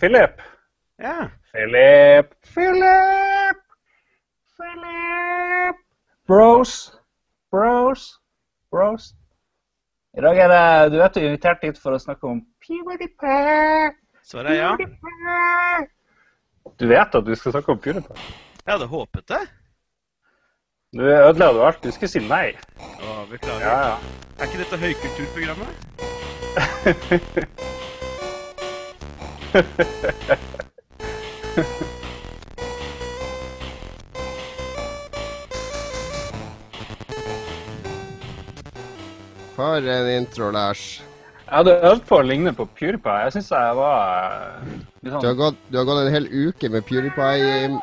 Philip. Ja. Philip, Philip, Philip. Bros, bros, bros. I dag er det Du vet du er invitert hit for å snakke om PewDiePie. Svaret er ja. Du vet at du skal snakke om PewDiePie? Jeg hadde håpet det. Du ødela jo alt. Du skulle si nei. Å, beklager. Ja, ja. Er ikke dette høykulturprogrammet? For en intro, Lars. Jeg hadde øvd på å ligne på PewDiePie. Jeg syns jeg var eh, litt Du har, sånn gått, du har gått en hel uke med PewDiePie.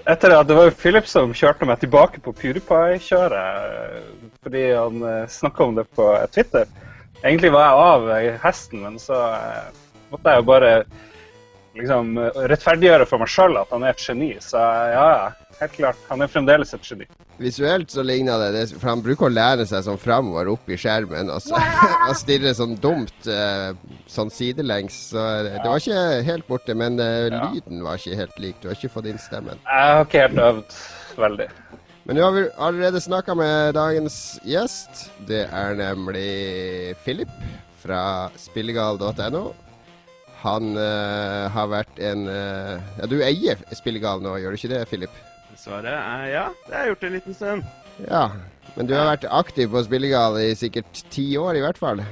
Etter at det var jo Philip som kjørte meg tilbake på PewDiePie-kjøret eh, fordi han snakka om det på Twitter. Egentlig var jeg av hesten, men så eh, måtte jeg jo bare liksom rettferdiggjøre for meg sjøl at han er et geni. Så ja, ja, helt klart. Han er fremdeles et geni. Visuelt så ligner det, det For han bruker å lære seg sånn framover opp i skjermen og, så, og stirre sånn dumt eh, sånn sidelengs. Så det var ikke helt borte, men eh, Ja. lyden var ikke helt lik. Du har ikke fått inn stemmen. Jeg har ikke helt øvd veldig. Men nå har vi allerede snakka med dagens gjest. Det er nemlig Philip fra spillegal.no. Han uh, har vært en uh, Ja, du eier Spillegal nå, gjør du ikke det, Philip? Svaret er ja. Det har jeg gjort en liten stund. Ja. Men du har vært aktiv på Spillegal i sikkert ti år, i hvert fall.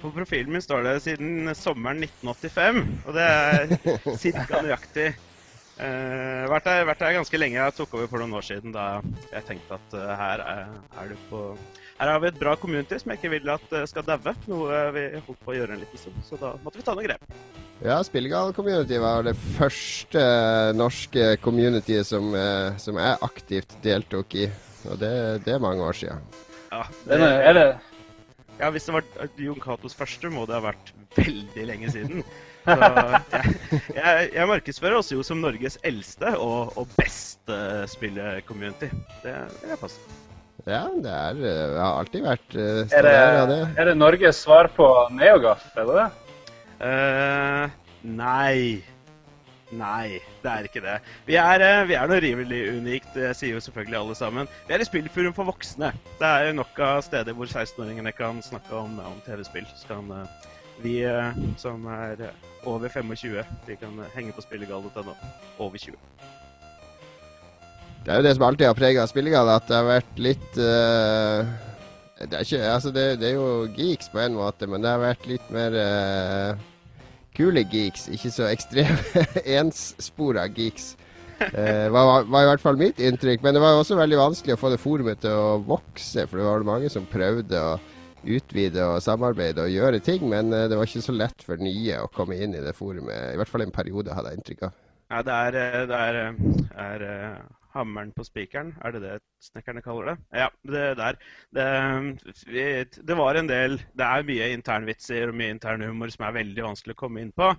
På profilen min står det siden sommeren 1985, og det er ca. nøyaktig. Uh, vært, der, vært der ganske lenge. Jeg tok over for noen år siden da jeg tenkte at uh, her er, er du på Her har vi et bra community som jeg ikke vil at uh, skal daue. Noe vi holdt på å gjøre en liten stund. Så da måtte vi ta noen grep. Ja, Spillegal Community var det første norske communityet som, som jeg aktivt deltok i. Og det, det er mange år siden. Ja, det, er det Ja, Hvis det var Jon Catos første, må det ha vært veldig lenge siden. Jeg, jeg, jeg markedsfører oss jo som Norges eldste og, og beste spillecommunity. Det vil jeg passe. Ja, det er det har alltid vært uh, er, det, ja, det. er det Norges svar på Neogaf, er det det? Eh, nei. Nei, det er ikke det. Vi er, uh, vi er noe rimelig unikt, det sier jo selvfølgelig alle sammen. Vi er et spillforum for voksne. Det er jo nok av steder hvor 16-åringene kan snakke om, om TV-spill. Så kan eh, vi eh, som er eh, over 25, De kan henge på spillegall.no. Over 20. Det er jo det som alltid har prega spillegall, at det har vært litt uh, det, er ikke, altså det, det er jo geeks på en måte, men det har vært litt mer uh, kule geeks. Ikke så ekstreme enspora geeks. Uh, var, var i hvert fall mitt inntrykk. Men det var jo også veldig vanskelig å få det forumet til å vokse, for det var mange som prøvde å utvide og samarbeide og gjøre ting, men eh, det var ikke så lett for nye å komme inn i det forumet. I hvert fall en periode, hadde jeg inntrykk av. Ja, det er, eh, det er, eh, er hammeren på spikeren. Er det det snekkerne kaller det? Ja, det der. Det, det var en del Det er mye internvitser og mye internhumor som er veldig vanskelig å komme inn på.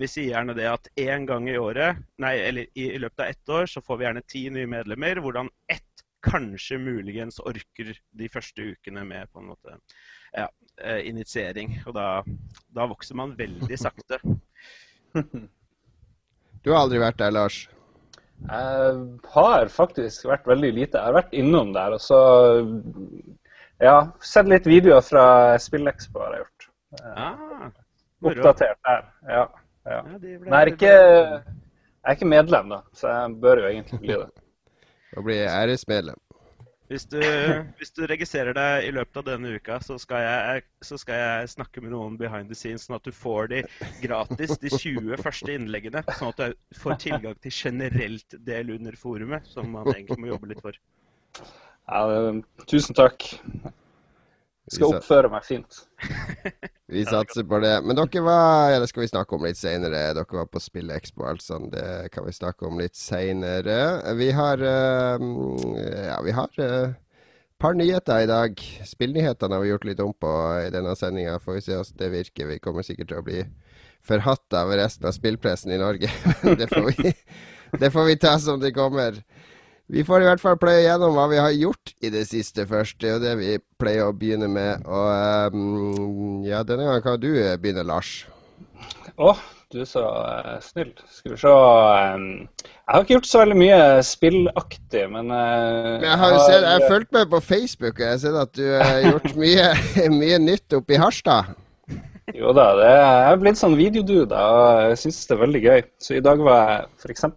Vi sier gjerne det at én gang i året, nei, eller i løpet av ett år, så får vi gjerne ti nye medlemmer. Hvordan ett kanskje muligens orker de første ukene med på en måte ja, eh, initiering. Og da, da vokser man veldig sakte. Du har aldri vært der, Lars? Jeg har faktisk vært veldig lite. Jeg har vært innom der, og så ja, sett litt videoer fra SpillExpo har jeg gjort. Ah. Oppdatert der. Ja, ja. Ja, de ble- Men jeg er, ikke, jeg er ikke medlem, da, så jeg bør jo egentlig bli det. Å bli æresmedlem. Hvis du, hvis du registrerer deg i løpet av denne uka, så skal, jeg, så skal jeg snakke med noen behind the scenes, sånn at du får de gratis, de 20 første innleggene. Sånn at du får tilgang til generelt del under forumet, som man egentlig må jobbe litt for. Ja, tusen takk. Skal oppføre meg fint. Vi satser på det. Men dere var Ja, det skal vi snakke om litt seinere. Dere var på Spillekspo altså. Det kan vi snakke om litt seinere. Vi har eh, Ja, vi har et par nyheter i dag. Spillnyhetene har vi gjort litt om på i denne sendinga. Får vi se hvordan det virker. Vi kommer sikkert til å bli forhatt av resten av spillpressen i Norge. det, får vi, det får vi ta som det kommer. Vi får i hvert fall pløye gjennom hva vi har gjort i det siste først. Det er jo det vi pleier å begynne med. Og um, ja, denne gangen kan du begynne, Lars. Å, du er så uh, snill. Skal vi se um, Jeg har ikke gjort så veldig mye spillaktig, men uh, Men jeg har jo sett, jeg har fulgt med på Facebook, og jeg har sett at du har gjort mye, mye nytt oppe i Harstad. Jo da, det, jeg er blitt sånn videodude, og jeg syns det er veldig gøy. Så i dag var jeg f.eks.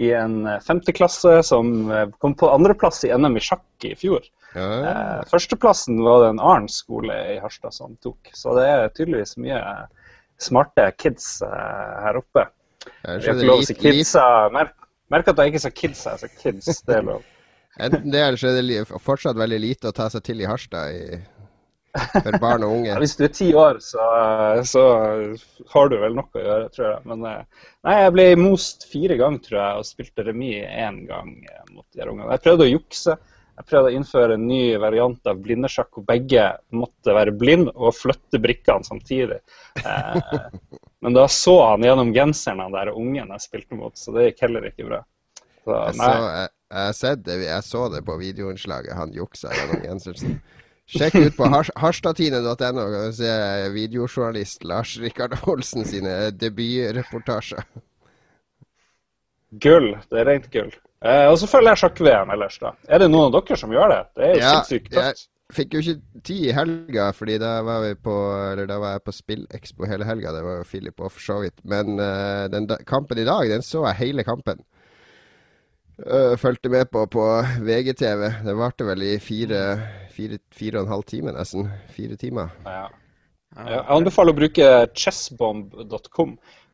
i en femteklasse som kom på andreplass i NM i sjakk i fjor. Ja. Eh, førsteplassen var det en annen skole i Harstad som tok, så det er tydeligvis mye smarte kids eh, her oppe. Jeg har ikke lov å si kidsa. Merk, merk at jeg ikke sa kids, jeg sa kids. Det er lov. Enten det, så er fortsatt veldig lite å ta seg til i Harstad i, for barn og unge. hvis du er ti år, så, så har du vel noe å gjøre, tror jeg. Men eh, nei, jeg ble most fire ganger, tror jeg, og spilte remis én gang eh, mot de her ungene. Jeg prøvde å jukse. Jeg prøvde å innføre en ny variant av blindesjakk, hvor begge måtte være blind og flytte brikkene samtidig. Eh, men da så han gjennom genseren, han der ungen jeg spilte mot, så det gikk heller ikke bra. Så, Jeg så, jeg, jeg, det, jeg så det på videoinnslaget. Han juksa gjennom Jensensen. Sjekk ut på hars- harstadtine.no, du se videojournalist Lars Rikard Olsen sine debutreportasjer. Gull. Det er rent gull. Eh, og så følger jeg sjakk-VM ellers, da. Er det noen av dere som gjør det? Det er jo Ja, sinnssykt jeg- Fikk jo ikke tid i helga, fordi da var, vi på, eller da var jeg på Spillekspo hele helga. Det var jo Philip og for så vidt. Men uh, den da, kampen i dag, den så jeg hele kampen. Uh, fulgte med på på VGTV. Det varte vel i fire, fire, fire og en halv time, nesten. Fire timer. Ja. Jeg anbefaler å bruke chessbomb.com,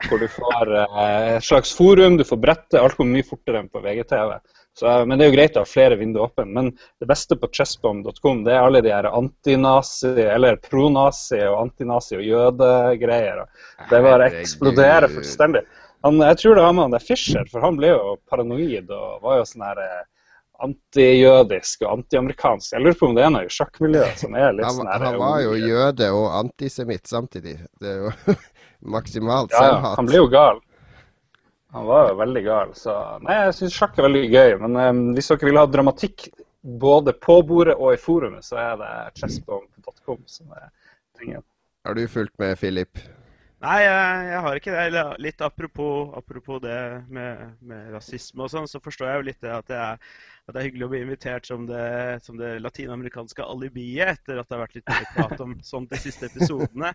hvor du får eh, et slags forum, du får brette, alt kommer mye fortere enn på VGTV. Så, eh, men det er jo greit å ha flere vinduer åpne. Men det beste på chessbomb.com, det er alle de her antinazi, eller pronazi og antinazi og jødegreier. Det bare eksploderer fullstendig. Han, jeg tror det var med han der Fischer, for han ble jo paranoid og var jo sånn her eh, antijødisk og antiamerikansk. Jeg lurer på om det er noe i sjakkmiljøet som er litt Han, sånn her han var jo jøde og antisemitt samtidig. Det er jo maksimalt Ja, ja, han ble jo gal. Han var jo veldig gal. Så nei, jeg syns sjakk er veldig gøy. Men um, hvis dere vil ha dramatikk både på bordet og i forumet, så er det chessbomb.com som er tingen. Har du fulgt med, Philip? Nei, jeg, jeg har ikke det. Eller litt apropos, apropos det med, med rasisme og sånn, så forstår jeg jo litt det at det er, at det er hyggelig å bli invitert som det, som det latinamerikanske alibiet etter at det har vært litt mer prat om sånt de siste episodene.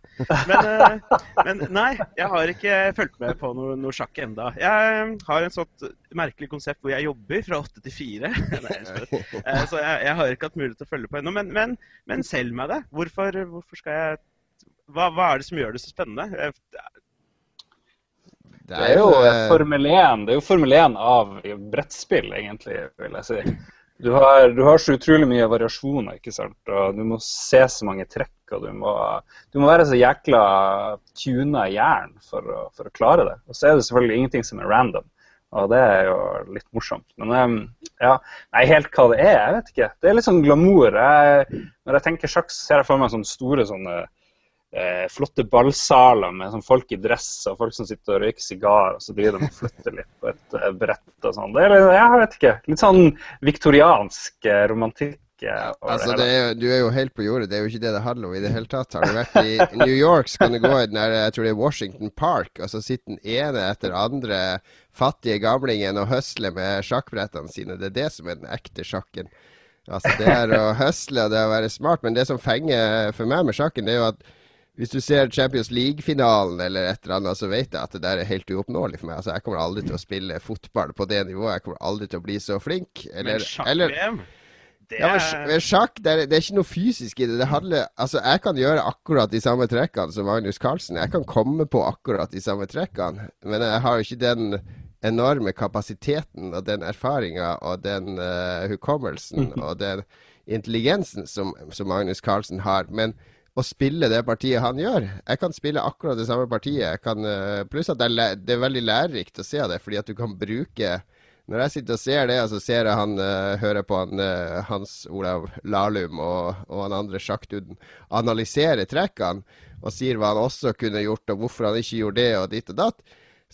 Men, eh, men nei, jeg har ikke fulgt med på noe, noe sjakk enda. Jeg har en sånt merkelig konsept hvor jeg jobber fra åtte til fire. Eh, Så jeg, jeg har ikke hatt mulighet til å følge på ennå. Men, men, men selg meg det. Hvorfor, hvorfor skal jeg hva, hva er det som gjør det så spennende? Jeg- Det er jo eh, Formel 1 det er jo Formel 1 av brettspill, egentlig, vil jeg si. Du har, du har så utrolig mye variasjoner, ikke sant. Og du må se så mange trekk, og du må, du må være så jækla tuna i hjernen for, for å klare det. Og så er det selvfølgelig ingenting som er random. Og det er jo litt morsomt. Men ja, nei, helt hva det er, jeg vet ikke. Det er litt sånn glamour. Jeg, når jeg tenker sjakk, ser jeg for meg sånne store sånne eh, flotte ballsaler med sånn folk i dress og folk som sitter og røyker sigar, og så driver de og flytter litt på et eh, brett og sånn. Det er jeg vet ikke. Litt sånn viktoriansk eh, romantikk. eh, Altså, det det er, jo- du er jo helt på jordet. Det er jo ikke det det handler om i det hele tatt. Har du vært i New York, så kan du gå i den der, jeg tror det er Washington Park, og så sitter den ene etter andre fattige gamlingen og høsler med sjakkbrettene sine. Det er det som er den ekte sjakken. Altså, det er å høsle og det er å være smart. Men det som fenger for meg med sjakken, det er jo at hvis du ser Champions League-finalen eller et eller annet, så vet jeg at det der er helt uoppnåelig for meg. Altså, Jeg kommer aldri til å spille fotball på det nivået. Jeg kommer aldri til å bli så flink. Eller, Men sjakk-VM, det er Ja, men sjakk, det er, det er ikke noe fysisk i det. det handler, altså, jeg kan gjøre akkurat de samme trekkene som Magnus Carlsen. Jeg kan komme på akkurat de samme trekkene, men jeg har jo ikke den enorme kapasiteten og den erfaringa og den uh, hukommelsen og den intelligensen som, som Magnus Carlsen har. Men å spille det partiet han gjør Jeg kan spille akkurat det samme partiet. Kan, eh, pluss at det er, det er veldig lærerikt å se det, fordi at du kan bruke når jeg sitter og ser det, så ser jeg han uh, hører på han, uh, Hans Olav Lahlum og, og han andre sjakkduden analysere trekkene og sier hva han også kunne gjort, og hvorfor han ikke gjorde det, og ditt og datt,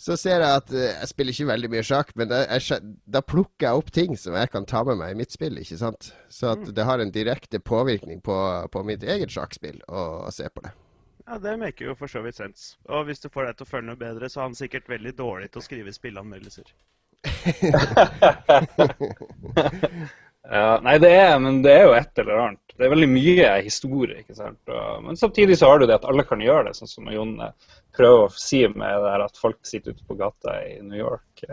så ser jeg at eh, jeg spiller ikke veldig mye sjakk, men da, jeg, da plukker jeg opp ting som jeg kan ta med meg i mitt spill. ikke sant? Så at det har en direkte påvirkning på, på mitt eget sjakkspill å, å se på det. Ja, Det maker jo for så vidt sens. Og hvis du får deg til å føle noe bedre, så er han sikkert veldig dårlig til å skrive spilleanmeldelser. ja, nei, det er, men det er jo et eller annet. Det er veldig mye historie. ikke sant? Og, men samtidig så har du det at alle kan gjøre det, sånn som Jon eh, prøver å si med det her at folk sitter ute på gata i New York.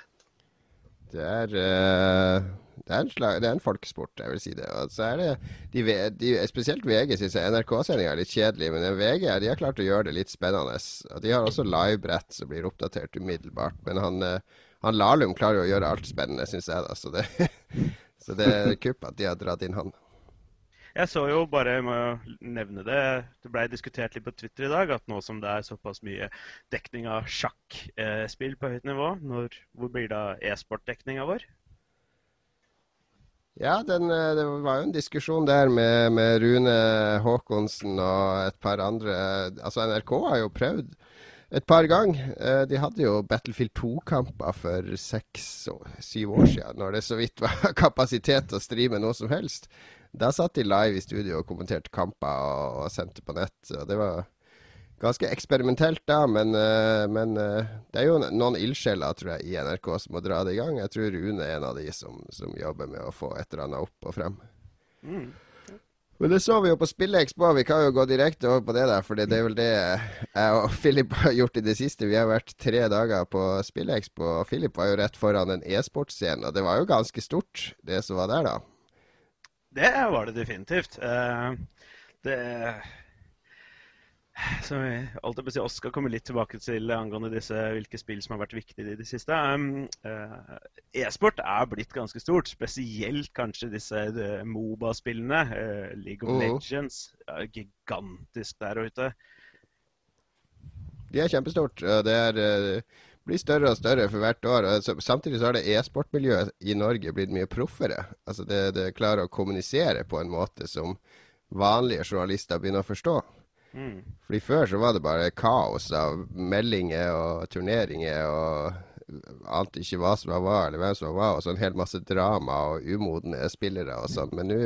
det er uh, det er, slag, det er en folkesport, jeg vil si det. Og så er det de, de, Spesielt VG syns NRK-sendinga er litt kjedelig, men VG de har klart å gjøre det litt spennende. Og De har også livebrett som blir oppdatert umiddelbart. Men han, uh, han Lahlum klarer jo å gjøre alt spennende, syns jeg. da, så det, så det er kupp at de har dratt inn han. Jeg så jo bare, jeg må nevne det, det ble diskutert litt på Twitter i dag at nå som det er såpass mye dekning av sjakkspill på høyt nivå, når, hvor blir da e-sportdekninga vår? Ja, den, eh, det var jo en diskusjon der med, med, Rune Haakonsen og et par andre. Altså NRK har jo prøvd et par ganger. Eh, de hadde jo Battlefield 2-kamper for seks-syv år siden, når det så vidt var kapasitet til å streame noe som helst. Da satt de live i studio og kommenterte kamper og, og sendte på nett. og Det var ganske eksperimentelt da, men, uh, men uh, det er jo noen ildsjeler tror jeg, i NRK som må dra det i gang. Jeg tror Rune er en av de som, som jobber med å få et eller annet opp og frem. Mm. Men det så vi jo på SpillExpo Vi kan jo gå direkte over på det der, for det er vel det jeg og Philip har gjort i det siste. Vi har vært tre dager på SpillExpo og Philip var jo rett foran en e-sportscene. Og det var jo ganske stort, det som var der da. Det var det definitivt. Uh, det så alt jeg si, Oskar kommer litt tilbake til angående disse, hvilke spill som har vært viktige i det siste. Um, uh, E-sport er blitt ganske stort, spesielt kanskje disse uh, Moba-spillene. Uh, League of mm. Legends. gigantisk der ute. De er kjempestort. Det er, blir større og større for hvert år. Samtidig så har det e-sportmiljøet i Norge blitt mye proffere. Altså det, det klarer å kommunisere på en måte som vanlige journalister begynner å forstå. Mm. Fordi Før så var det bare kaos av meldinger og turneringer og ante ikke hva som var eller hvem som var, og så en hel masse drama og umodne spillere og sånn. Men nå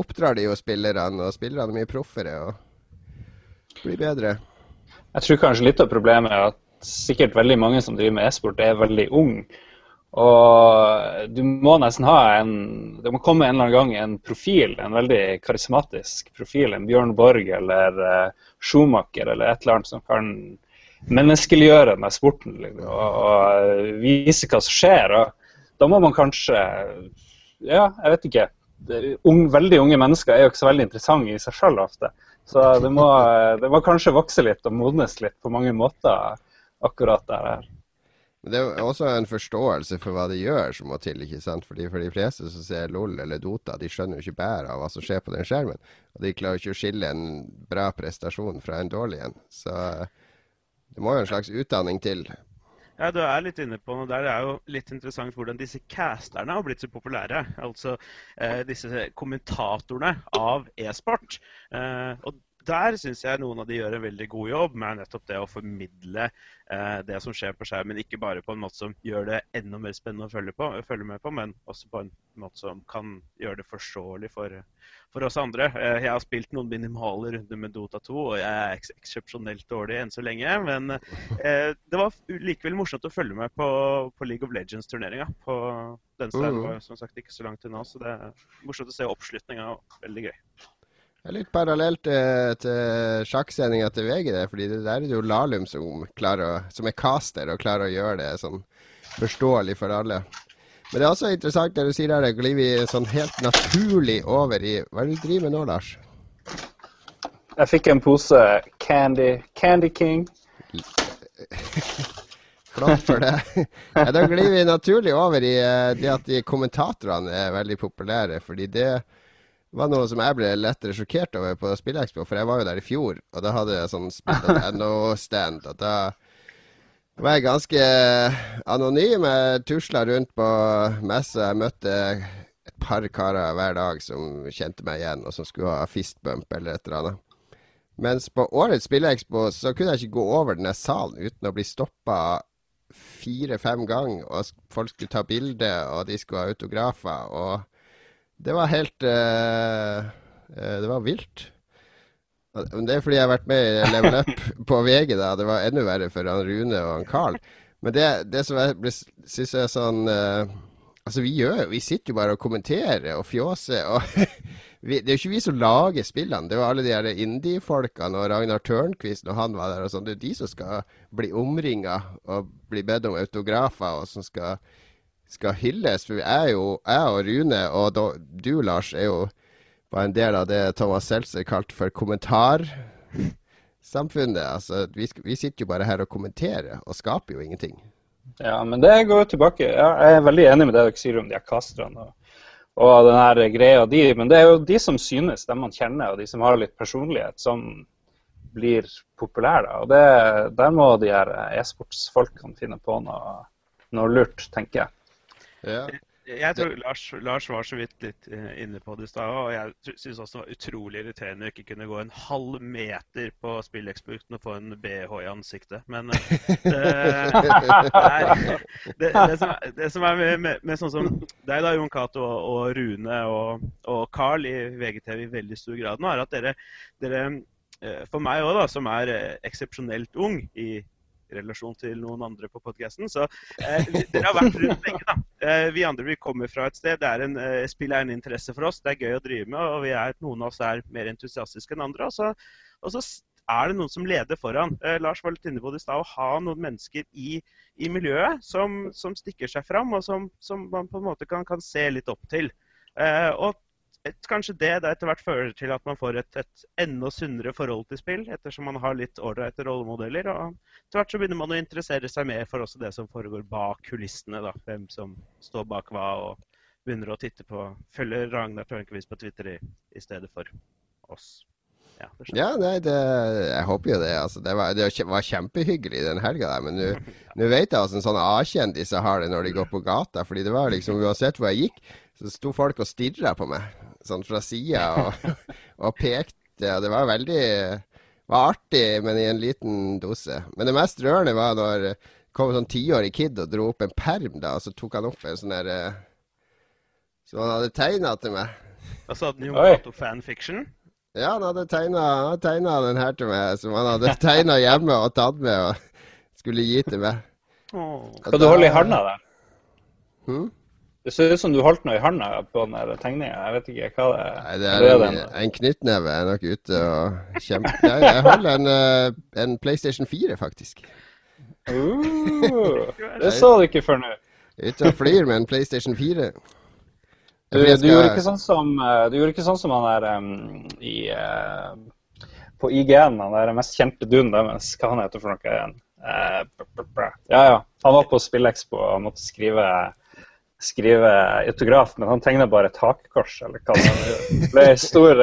oppdrar de jo spillerne, og spillerne er mye proffere og blir bedre. Jeg tror kanskje litt av problemet er at sikkert veldig mange som driver med e-sport, er veldig unge. Og du må nesten ha en Det må komme en eller annen gang en profil, en veldig karismatisk profil. En Bjørn Borg eller uh, Schumacher eller et eller annet som kan menneskeliggjøre denne sporten liksom, og, og, vise hva som skjer. Og da må man kanskje Ja, jeg vet ikke. Unge, veldig unge mennesker er jo ikke så veldig interessante i seg sjøl ofte. Så det må, det må kanskje vokse litt og modnes litt på mange måter, akkurat det her. Men det er også en forståelse for hva de gjør som må til. ikke sant? Fordi For de fleste som ser LOL eller Dota, de skjønner jo ikke bæret av hva som skjer på den skjermen. Og de klarer ikke å skille en bra prestasjon fra en dårlig en. Så det må jo en slags utdanning til. Ja, Du er litt inne på noe der. Det er jo litt interessant hvordan disse casterne har blitt så populære. Altså eh, disse kommentatorene av e-sport. Eh, og der syns jeg noen av de gjør en veldig god jobb med nettopp det å formidle eh, det som skjer på skjermen. Ikke bare på en måte som gjør det enda mer spennende å følge, på, følge med på, men også på en måte som kan gjøre det forståelig for, for oss andre. Eh, jeg har spilt noen minimale runder med Dota 2, og jeg er eks eksepsjonelt dårlig enn så lenge. Men eh, det var likevel morsomt å følge med på, på League of Legends-turneringa. på den steinen var som sagt ikke så langt unna, så det er morsomt å se oppslutninga. Veldig gøy. Det er litt parallelt til, til sjakksendinga til VG, det, fordi det der er det jo Lahlum som, som er caster og klarer å gjøre det sånn forståelig for alle. Men det er også interessant det du sier der, det glir vi sånn helt naturlig over i Hva er det du driver med nå, Lars? Jeg fikk en pose Candy, Candy King. Flott for det. ja, da glir vi naturlig over i uh, det at de kommentatorene er veldig populære, fordi det var noe som jeg ble lettere sjokkert over på SpillExpo, for jeg var jo der i fjor, og da hadde jeg sånn spill.no-stand. og da var jeg ganske anonym. Jeg tusla rundt på messa. Jeg møtte et par karer hver dag som kjente meg igjen, og som skulle ha fistbump eller et eller annet. Mens på årets Spillexpo, så kunne jeg ikke gå over denne salen uten å bli stoppa fire-fem ganger, og folk skulle ta bilde, og de skulle ha autografer, og det var helt uh, Det var vilt. Det er fordi jeg har vært med i Level Up på VG, da. Det var enda verre for han Rune og han Carl. Men det, det som jeg syns er sånn uh, Altså, vi gjør Vi sitter jo bare og kommenterer og fjåser. og vi, Det er jo ikke vi som lager spillene. Det er jo alle de her indie-folkene og Ragnar Tørnquist når han var der og sånn. Det er de som skal bli omringa og bli bedt om autografer, og som skal, skal hylles. For er jo, jeg og Rune og du, Lars, er jo var en del av det Thomas Seltzer kalte for kommentarsamfunnet. Altså, vi, vi, sitter jo bare her og kommenterer, og skaper jo ingenting. Ja, men det går jo tilbake. Jeg er veldig enig med det dere sier om de her casterne og, og den her greia de. Men det er jo de som synes, de man kjenner, og de som har litt personlighet, som blir populære. Og det, der må de her e-sportsfolkene finne på noe, noe lurt, tenker jeg. Ja. Jeg tror Lars, Lars, var så vidt litt eh, inne på det i stad. Og jeg syns også det var utrolig irriterende å ikke kunne gå en halv meter på SpillExpo og få en BH i ansiktet. Men eh, det, det, det, som, det som, er med, med, med, sånn som deg, da, Jon Cato og, og, Rune og, og Carl i VGTV i veldig stor grad nå, er at dere, dere eh, for meg òg, som er eksepsjonelt ung i relasjon til noen andre på podkasten. Så eh, dere har vært rundt lenge, da. Eh, vi andre vi kommer fra et sted. Det er en, eh, spill er en interesse for oss. Det er gøy å drive med, og er, noen av oss er mer entusiastiske enn andre. Og så, og så er det noen som leder foran. Eh, Lars var litt inne på det i stad. Å ha noen mennesker i, i miljøet som, som, stikker seg fram, og som, som, man på en måte kan, kan se litt opp til. Eh, og kanskje det da etter hvert fører til at man får et, et enda sunnere forhold til spill, ettersom man har litt ålreite rollemodeller. Og etter hvert så begynner man å interessere seg mer for også det som foregår bak kulissene. da, Hvem som står bak hva, og begynner å titte på Følger Ragnar Tørnquist på Twitter i, i stedet for oss. Ja, ja nei, det, jeg håper jo det. Altså, det, var, det var kjempehyggelig den helga. Men nå vet jeg hvordan sånne A-kjendiser har det når de går på gata. fordi det var liksom uansett hvor jeg gikk, så sto folk og stirra på meg sånn fra sida og, og, pekte. Og det var veldig var artig, men i en liten dose. Men det mest rørende var når det kom en sånn tiårig kid og dro opp en perm, da, og så tok han opp en sånn der eh, Som han hadde tegna til meg. Altså Jon Cato fanfiction? Ja, han hadde tegna den her til meg, som han hadde tegna hjemme og tatt med og skulle gi til meg. Skal du holde i handa da? Hmm? Det ser ut som du holdt noe i handa på den tegninga. Jeg vet ikke hva det er. Nei, det er en, en, en knyttneve. Jeg er nok ute og kjemper. Jeg, jeg holder en, eh, en, PlayStation 4, faktisk. Uh, det sa du ikke før nå. Ute og flyr med en PlayStation 4. Du, du, gjorde ikke sånn som, eh, du gjorde ikke sånn som han der um, i uh, På IGN, han der mest kjente duden deres. Hva han heter for noe igjen? Uh, ja, ja. Han var på SpillExpo og måtte skrive skrive autograf, men han tegna bare et hakekors, eller hva det ble stor,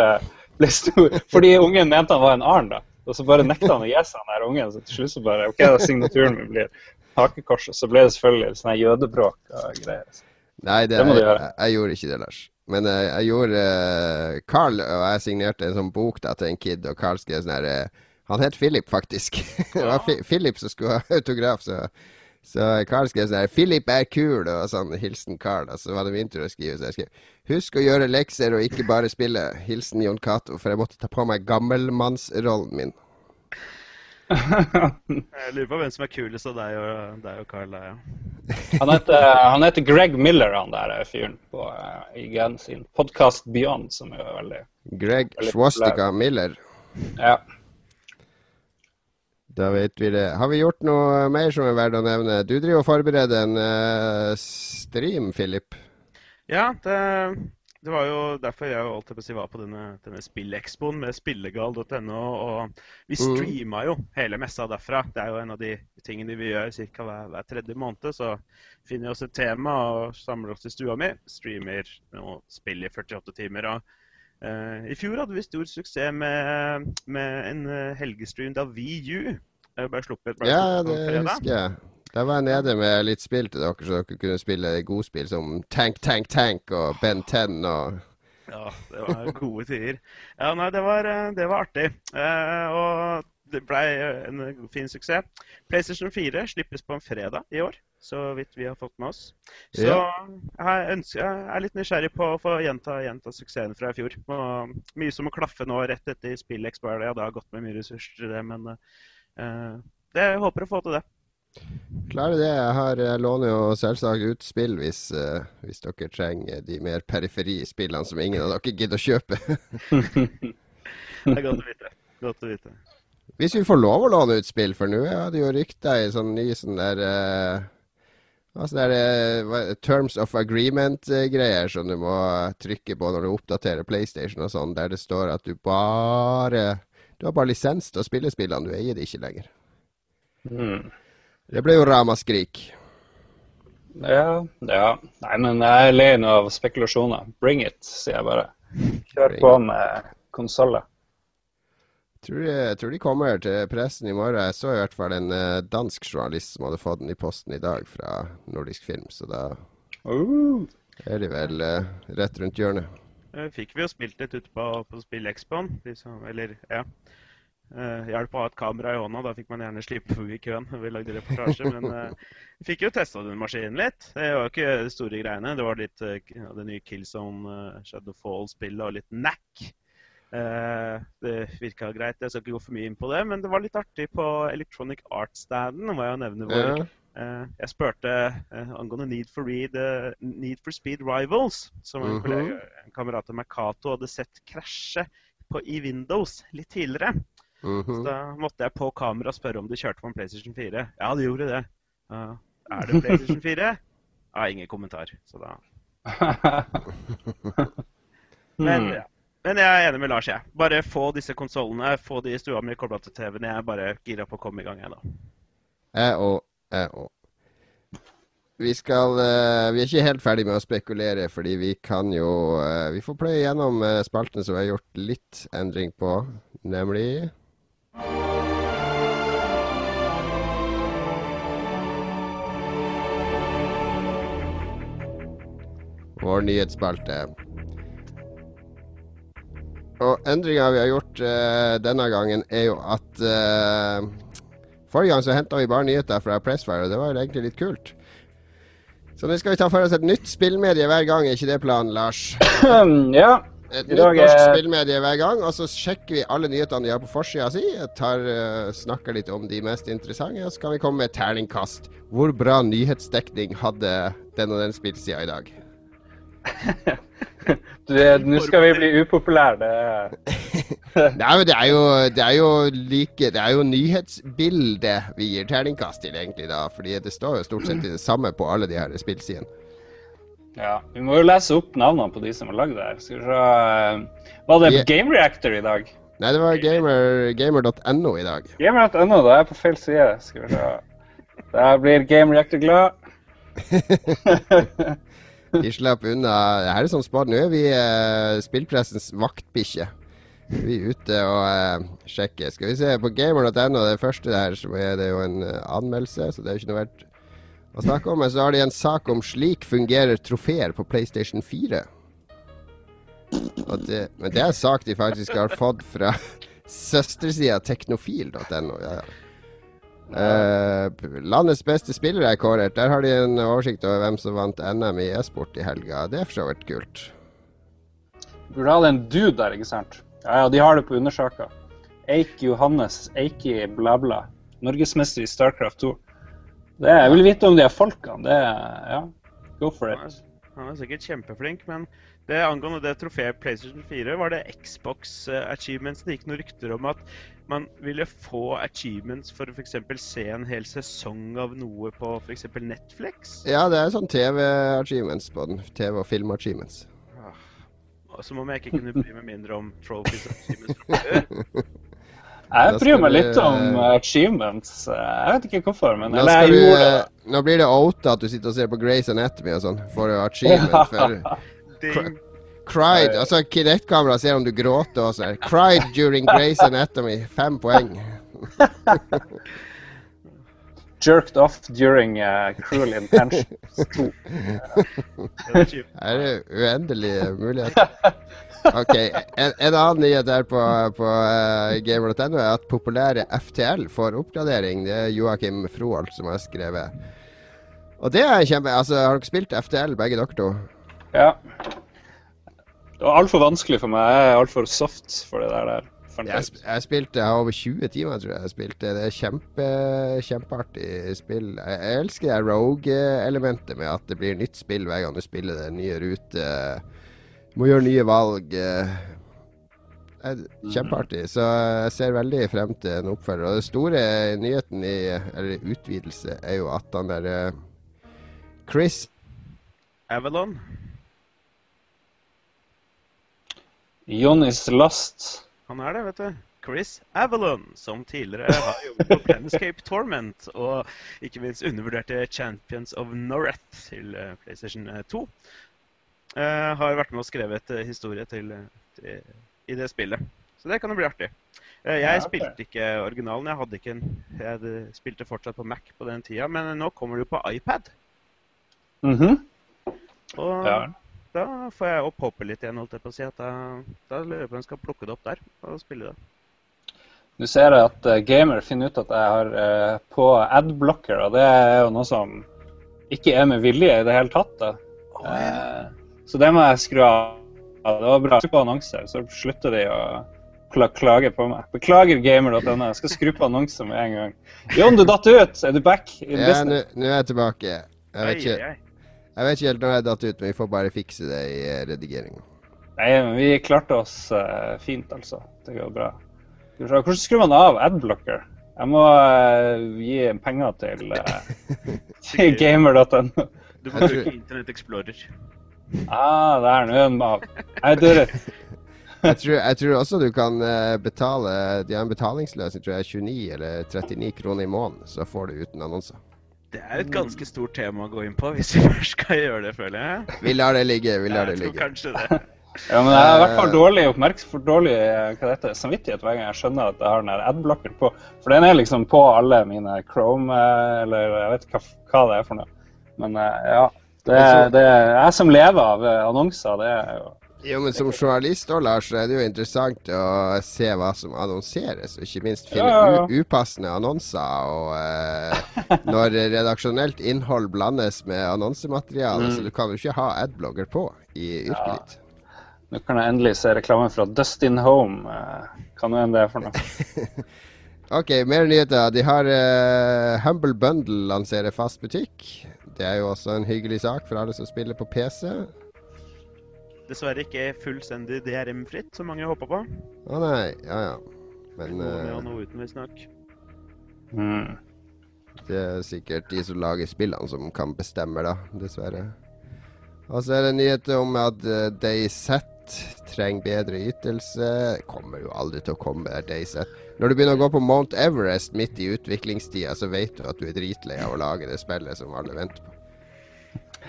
ble stor Fordi ungen mente han var en arn, da. Og så bare nekta han å gi seg, den ungen. Så til slutt så bare OK, da signaturen min blir hakekors. Og så ble det selvfølgelig sånn jødebråk og greier. Nei, det, det jeg, jeg, jeg, gjorde ikke det, Lars. Men uh, jeg gjorde uh, Carl og jeg signerte en sånn bok da, til en kid, og Carl skrev sånn her uh, Han het Philip, faktisk. det var Philip som skulle ha autograf, så så Carl skrev sånn her 'Philip er kul', og sånn hilsen Carl. Og så var det min tur å skrive. Så jeg skrev 'Husk å gjøre lekser og ikke bare spille'. Hilsen Jon Cato. For jeg måtte ta på meg gammelmannsrollen min. jeg lurer på hvem som er kulest av deg og, deg og Carl. Ja. han, heter, han, heter, Greg Miller, han der fyren på uh, IGN sin podkast Beyond, som er veldig Greg Swastika Miller. Ja. Da vet vi det. Har vi gjort noe mer som er verdt å nevne? Du driver og forbereder en uh, stream, Philip. Ja, det, det, var jo derfor jeg holdt på å si var på denne, denne spillekspoen med spillegal.no. Og vi mm. streama jo hele messa derfra. Det er jo en av de tingene vi gjør ca. Hver, hver, tredje måned. Så finner vi oss et tema og samler oss i stua mi. Streamer og spiller i 48 timer. og I fjor hadde vi stor suksess med, med en helgestream da VU ble sluppet bare Ja, det husker jeg. Da var jeg nede med litt spill til dere, så dere kunne spille godspill som Tank, Tank, Tank og Ben 10 og Ja, det var gode tider. Ja, nei, det var, eh, det var artig. Eh, og det ble en fin suksess. PlayStation 4 slippes på en fredag i år, så vidt vi har fått med oss. Så jeg, ønsker, jeg er litt nysgjerrig på å få gjenta, gjenta suksessen fra i fjor. Og mye som må klaffe nå rett etter spill-expire. Ja, det har gått med mye ressurser til det, men uh, det, jeg håper å få til det. Klarer det. Jeg, har, jeg låner jo selvsagt ut spill hvis, uh, hvis dere trenger de mer periferispillene som ingen av dere gidder å kjøpe. det er godt å vite. Godt å vite. Hvis vi får lov å låne ut spill, for nå er det jo rykter i sånn ny sånn der uh, Altså det er uh, Terms of Agreement-greier som du må trykke på når du oppdaterer PlayStation og sånn, der det står at du bare Du har bare lisens til å spille spillene, du eier det ikke lenger. Mm. Det ble jo ramaskrik. Ja, ja. Nei, men jeg er lei av spekulasjoner. Bring it, sier jeg bare. Kjør på med konsoller. Tror, jeg tror de kommer til pressen i morgen. Jeg så i hvert fall en uh, dansk journalist som hadde fått den i posten i dag fra Nordisk Film, så da uh. er de vel uh, rett rundt hjørnet. Fikk vi jo spilt litt ute på, på Spill Expoen. Eller, ja. Uh, hjelp å ha et kamera i hånda. Da fikk man gjerne slippe forbi køen. Vi lagde reportasje, men uh, vi fikk jo testa den maskinen litt. Det var ikke de store greiene. Det var litt uh, det nye Killzone uh, Shadowfall-spillet og litt NAC. Uh, det virka greit. Jeg skal ikke gå for mye inn på det, men det var litt artig på Electronic Art-standen. må jeg nevne hvor ja. Jeg spurte angående Need for, Read, Need for Speed Rivals, som en, mhm. kollega, en kamerat av meg, Cato, hadde sett krasje på, i Windows litt tidligere. Mm -hmm. Så da måtte jeg på kamera spørre om de kjørte på en PlayStation 4. Ja, de gjorde det. Uh, er det PlayStation 4? Ja, ingen kommentar. Så da Men, ja. Men jeg er enig med Lars. jeg. Bare få disse konsollene, få de i stua mi kobla til TV-en. Jeg er bare gira på å komme i gang, jeg, da. Jeg òg. Jeg òg. Vi, skal, uh, vi er ikke helt ferdig med å spekulere, fordi vi kan jo uh, Vi får pløye gjennom uh, spaltene som vi har gjort litt endring på, nemlig Vår nyhetsspalte. Og endringa vi har gjort uh, denne gangen, er jo at uh, Forrige gang så henta vi bare nyheter fra Pressfire, og det var jo egentlig litt kult. Så nå skal vi ta for oss et nytt spillmedie hver gang, er ikke det planen, Lars? ja. Et nytt norsk er... spillmedie hver gang, og så sjekker vi alle nyhetene de har på forsida si. Tar, uh, snakker litt om de mest interessante, og så kan vi komme med et terningkast. Hvor bra nyhetsdekning hadde den og den spillsida i dag? Nå skal vi bli upopulære. Nei, men det er, jo, det er jo like Det er jo nyhetsbildet vi gir terningkast til, egentlig, da. Fordi det står jo stort sett det samme på alle de her spillsidene. Ja, Vi må jo lese opp navnene på de som har lagd det her. Skal vi se eh, Var det yeah. Game Reactor i dag? Nei, det var gamer.no gamer i dag. Gamer.no, da er jeg på feil side. Skal vi se. Der blir Game Reactor glad. De slapp unna. Her er sånn spad. Nå er vi uh, spillpressens vaktbikkje. Vi er ute og uh, sjekker. Skal vi se, på gamer.no, det første der, så er det jo en uh, anmeldelse, så det er jo ikke noe verdt å snakke om. Men så har de en sak om 'Slik fungerer trofeer på PlayStation 4'. Det, men det er en sak de faktisk har fått fra søstersida teknofil.no. Ja, ja. Uh, landets beste spillere er kåret. Der har de en oversikt over hvem som vant NM i e-sport i helga. Det er for så vidt kult. Burde ha en dude der, ikke sant? Ja, ja, de har det på undersaka. Eik Johannes, Eiki bla, bla. Norgesmester i Starcraft 2. Det, jeg vil vite om de er folkene. Det, ja, go for it. Han er sikkert kjempeflink, men det angående det trofeet PlayStation 4, var det Xbox uh, achievements. Det gikk noen rykter om at man ville få achievements for å f.eks. se en hel sesong av noe på f.eks. Netflix. Ja, det er sånn TV-achievements på den. TV- og film-achievements. Ah, som om jeg ikke kunne bry meg mindre om trophies og achievements fra før. Jeg bryr meg litt om achievements. Jeg vet ikke hvorfor, men eller jeg gjorde det. Nå blir det outa at du sitter og ser på Grace Anatomy og sånn for achievement. For cried Altså, Kinect-kamera ser om du gråter også. Cried during Grace Anatomy. Fem poeng. jerked off during uh, Cruel Intentions 2. Det er. Er det uendelige muligheter? Ok, En, en annen nyhet her på, på uh, gamer.no er at populære FTL får oppgradering. Det er Joakim Froholt som har skrevet. Og det er kjempe... Altså, har dere spilt FTL, begge dere to? Ja. Det var altfor vanskelig for meg. Jeg er altfor soft for det der. der. Jeg, jeg ut. sp- jeg spilte jeg har over 20 timer, tror jeg. jeg spilte. Det er kjempe, kjempeartig spill. Jeg, jeg elsker det rogue-elementet med at det blir nytt spill hver gang du spiller det. Nye ruter. Må gjøre nye valg. eh. Er Kjempeartig. Så jeg ser veldig frem til en oppfølger. Og den store nyheten i Eller utvidelse er jo at han der eh, Chris Avalon. Johnny's Lost. Han er det, vet du. Chris Avalon, som tidligere har jobbet på Planescape Torment og ikke minst undervurderte Champions of Noreth til eh, PlayStation 2. Eh, har vært med og skrevet eh, historie til, eh, til, i det spillet. Så det kan jo bli artig. Eh, jeg Ja, okay. spilte ikke originalen. Jeg, hadde ikke en, jeg spilte fortsatt på Mac på den tida, men nå kommer det jo på iPad. Mhm. Og Ja. Da får jeg opp håpet litt igjen. holdt jeg på å si, at Da, lurer jeg på om jeg skal plukke det opp der og spille det. Du ser at eh, gamer finner ut at jeg har eh, på adblocker, og det er jo noe som ikke er med vilje i det hele tatt. da. Eh, så det må jeg skru av. Det var bra. Skru på annonser, så slutter de å kla klage på meg. Beklager gamer.no, jeg skal skru på annonser med en gang. Jon, du datt ut! Er du back in Ja, nå Ja, nå er jeg tilbake. Jeg vet, ikke. Jeg vet ikke helt når jeg datt ut, men vi får bare fikse det i redigeringa. redigeringen. Nei, men vi klarte oss uh, fint, altså. Det går bra. Hvordan skrur man av adblocker? Jeg må uh, gi penger til, uh, til gamer.no. Du må tror- bruke Internett Explorer. Ah, det nå er den av. I did it. Jeg tror, jeg tror også du kan eh, betale De har en betalingsløsning, tror jeg, 29 eller 39 kroner i måneden. Så får du uten annonser. Det er et ganske stort tema å gå inn på hvis vi først skal gjøre det, føler jeg. Vi lar det ligge. Vi lar det jeg det ligge. kanskje det. Ja, men jeg har i hvert fall dårlig oppmerksom for dårlig eh, hva det heter, samvittighet hver gang jeg skjønner at jeg har den her adblocker på. For den er liksom på alle mine Chrome, eh, eller jeg vet ikke hva, hva det er for noe. Men eh, ja. Det, det er jeg som lever av eh, annonser, det er jo Jo, men Som journalist også, Lars, så er det jo interessant å se hva som annonseres, og ikke minst finne Ja, ja, upassende annonser. Og eh, når redaksjonelt innhold blandes med annonsemateriale, Mm. så du kan jo ikke ha adblogger på i yrket Ja. ditt. Nå kan jeg endelig se reklamen fra Dustin Home. Hva nå enn det er for noe. Ok, mer nyheter. De har eh, Humble Bundle lanserer fast butikk. Det er jo også en hyggelig sak for alle som spiller på PC. Dessverre ikke fullstendig DRM-fritt, som mange håper på. Å nei, ja ja. Men Noe med eh, og noe uten, visstnok. Mm. det er sikkert de som lager spillene som kan bestemme, da. Dessverre. Og så er det nyheter om at uh, DayZ trenger bedre ytelse. Kommer jo aldri til å komme, der, DayZ. Når du begynner å gå på Mount Everest midt i utviklingstida, så vet du at du er dritlei av å lage det spillet som alle venter på.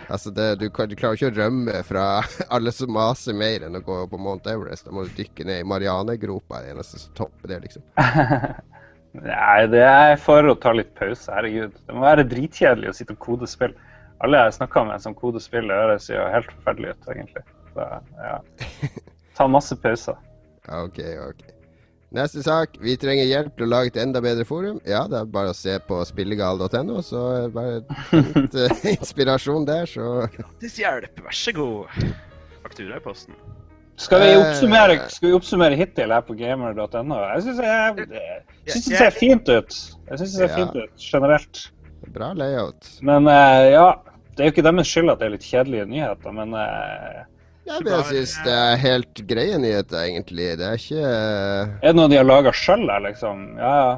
Altså, det, du, kan, du klarer ikke å rømme fra alle som maser mer enn å gå på Mount Everest. Da må du dykke ned i Marianegropa, det eneste som topper det, liksom. Nei, det er for å ta litt pause, herregud. Det må være dritkjedelig å sitte og kode spill. Alle jeg snakka med som koder spill, det høres jo helt forferdelig ut, egentlig. Så ja. Ta masse pauser. OK, OK. Neste sak. Vi trenger hjelp til å lage et enda bedre forum. Ja, det er bare å se på spillegal.no, så bare litt inspirasjon der, så Gratis hjelp, vær så god. Faktura i posten. Skal vi Eh. oppsummere, skal vi oppsummere hittil her på gamer.no? Jeg syns det ser fint ut. Jeg synes det ser fint ut generelt. bra layout. Men eh, ja, det er jo ikke deres skyld at det er litt kjedelige nyheter, men eh, Ja, men jeg syns det er helt greie nyheter, egentlig. Det er ikke eh, er det noe de har laga sjøl, liksom? Ja, ja.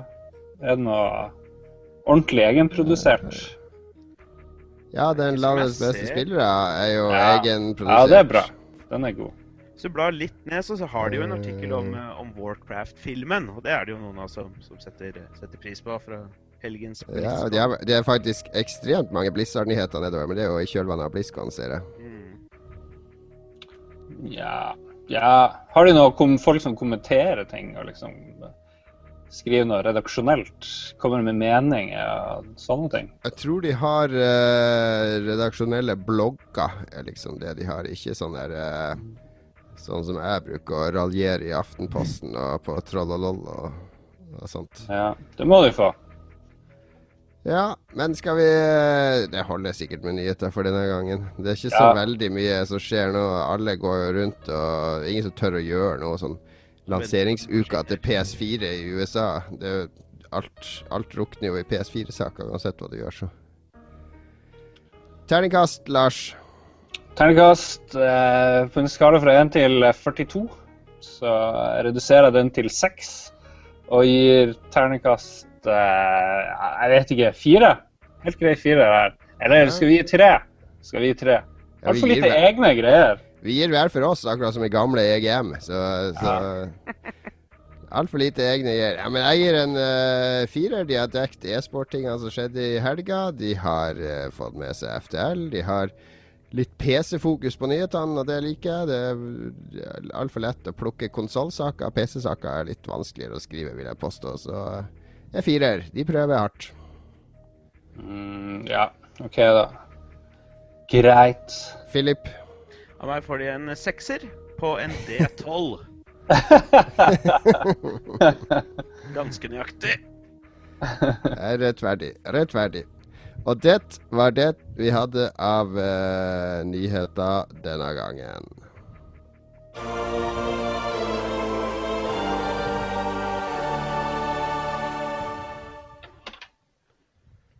Er det noe ordentlig egenprodusert? Ja, den landets beste spillere er jo Ja. egenprodusert. Ja, det er bra. Den er god. Hvis du blar litt ned, så, så har de jo en artikkel om, eh, om Warcraft-filmen. Og det er det jo noen av oss som, som setter, setter pris på fra helgens Ja, BlizzCon. det er, de er faktisk ekstremt mange Blizzard-nyheter nedover, men det er jo i kjølvannet av BlizzCon, ser jeg. Ja, ja. Har de noe folk som kommenterer ting og liksom skriver noe redaksjonelt? Kommer med meninger og sånne ting? Jeg tror de har eh, redaksjonelle blogger, er liksom det de har. Ikke sånn der eh, Sånn som jeg bruker å raljere i Aftenposten og på Trollolol og, og sånt. Ja, det må de få. Ja, men skal vi Det holder sikkert med nyheter for denne gangen. Det er ikke så Ja. veldig mye som skjer nå. Alle går jo rundt, og ingen som tør å gjøre noe sånn lanseringsuka til PS4 i USA. Det er jo alt, alt rukner jo i PS4-saker uansett hva du gjør, så. Terningkast, Lars. Terningkast eh, på en skala fra 1 til 42, så reduserer jeg den til 6. Og gir terningkast eh, Jeg vet ikke. fire? Helt grei fire her. Eller skal vi gi tre? Skal vi gi 3? Ja, vi Altfor lite hver- egne greier. Vi gir hver for oss, akkurat som i gamle EGM. Så, så Altfor lite egne gir. Ja, men jeg gir en uh, firer. De har dekket e-sport-tingene som skjedde i helga. De har uh, fått med seg FTL. De har litt PC-fokus på nyhetene, og det liker jeg. Det er altfor lett å plukke konsollsaker. PC-saker er litt vanskeligere å skrive, vil jeg påstå. Så en firer. De prøver hardt. Mm, ja, OK, da. Greit. Philip. Av meg får de en sekser på en D12. Ganske nøyaktig. er rettferdig. Rettferdig. Og det var det vi hadde av uh, nyheter denne gangen.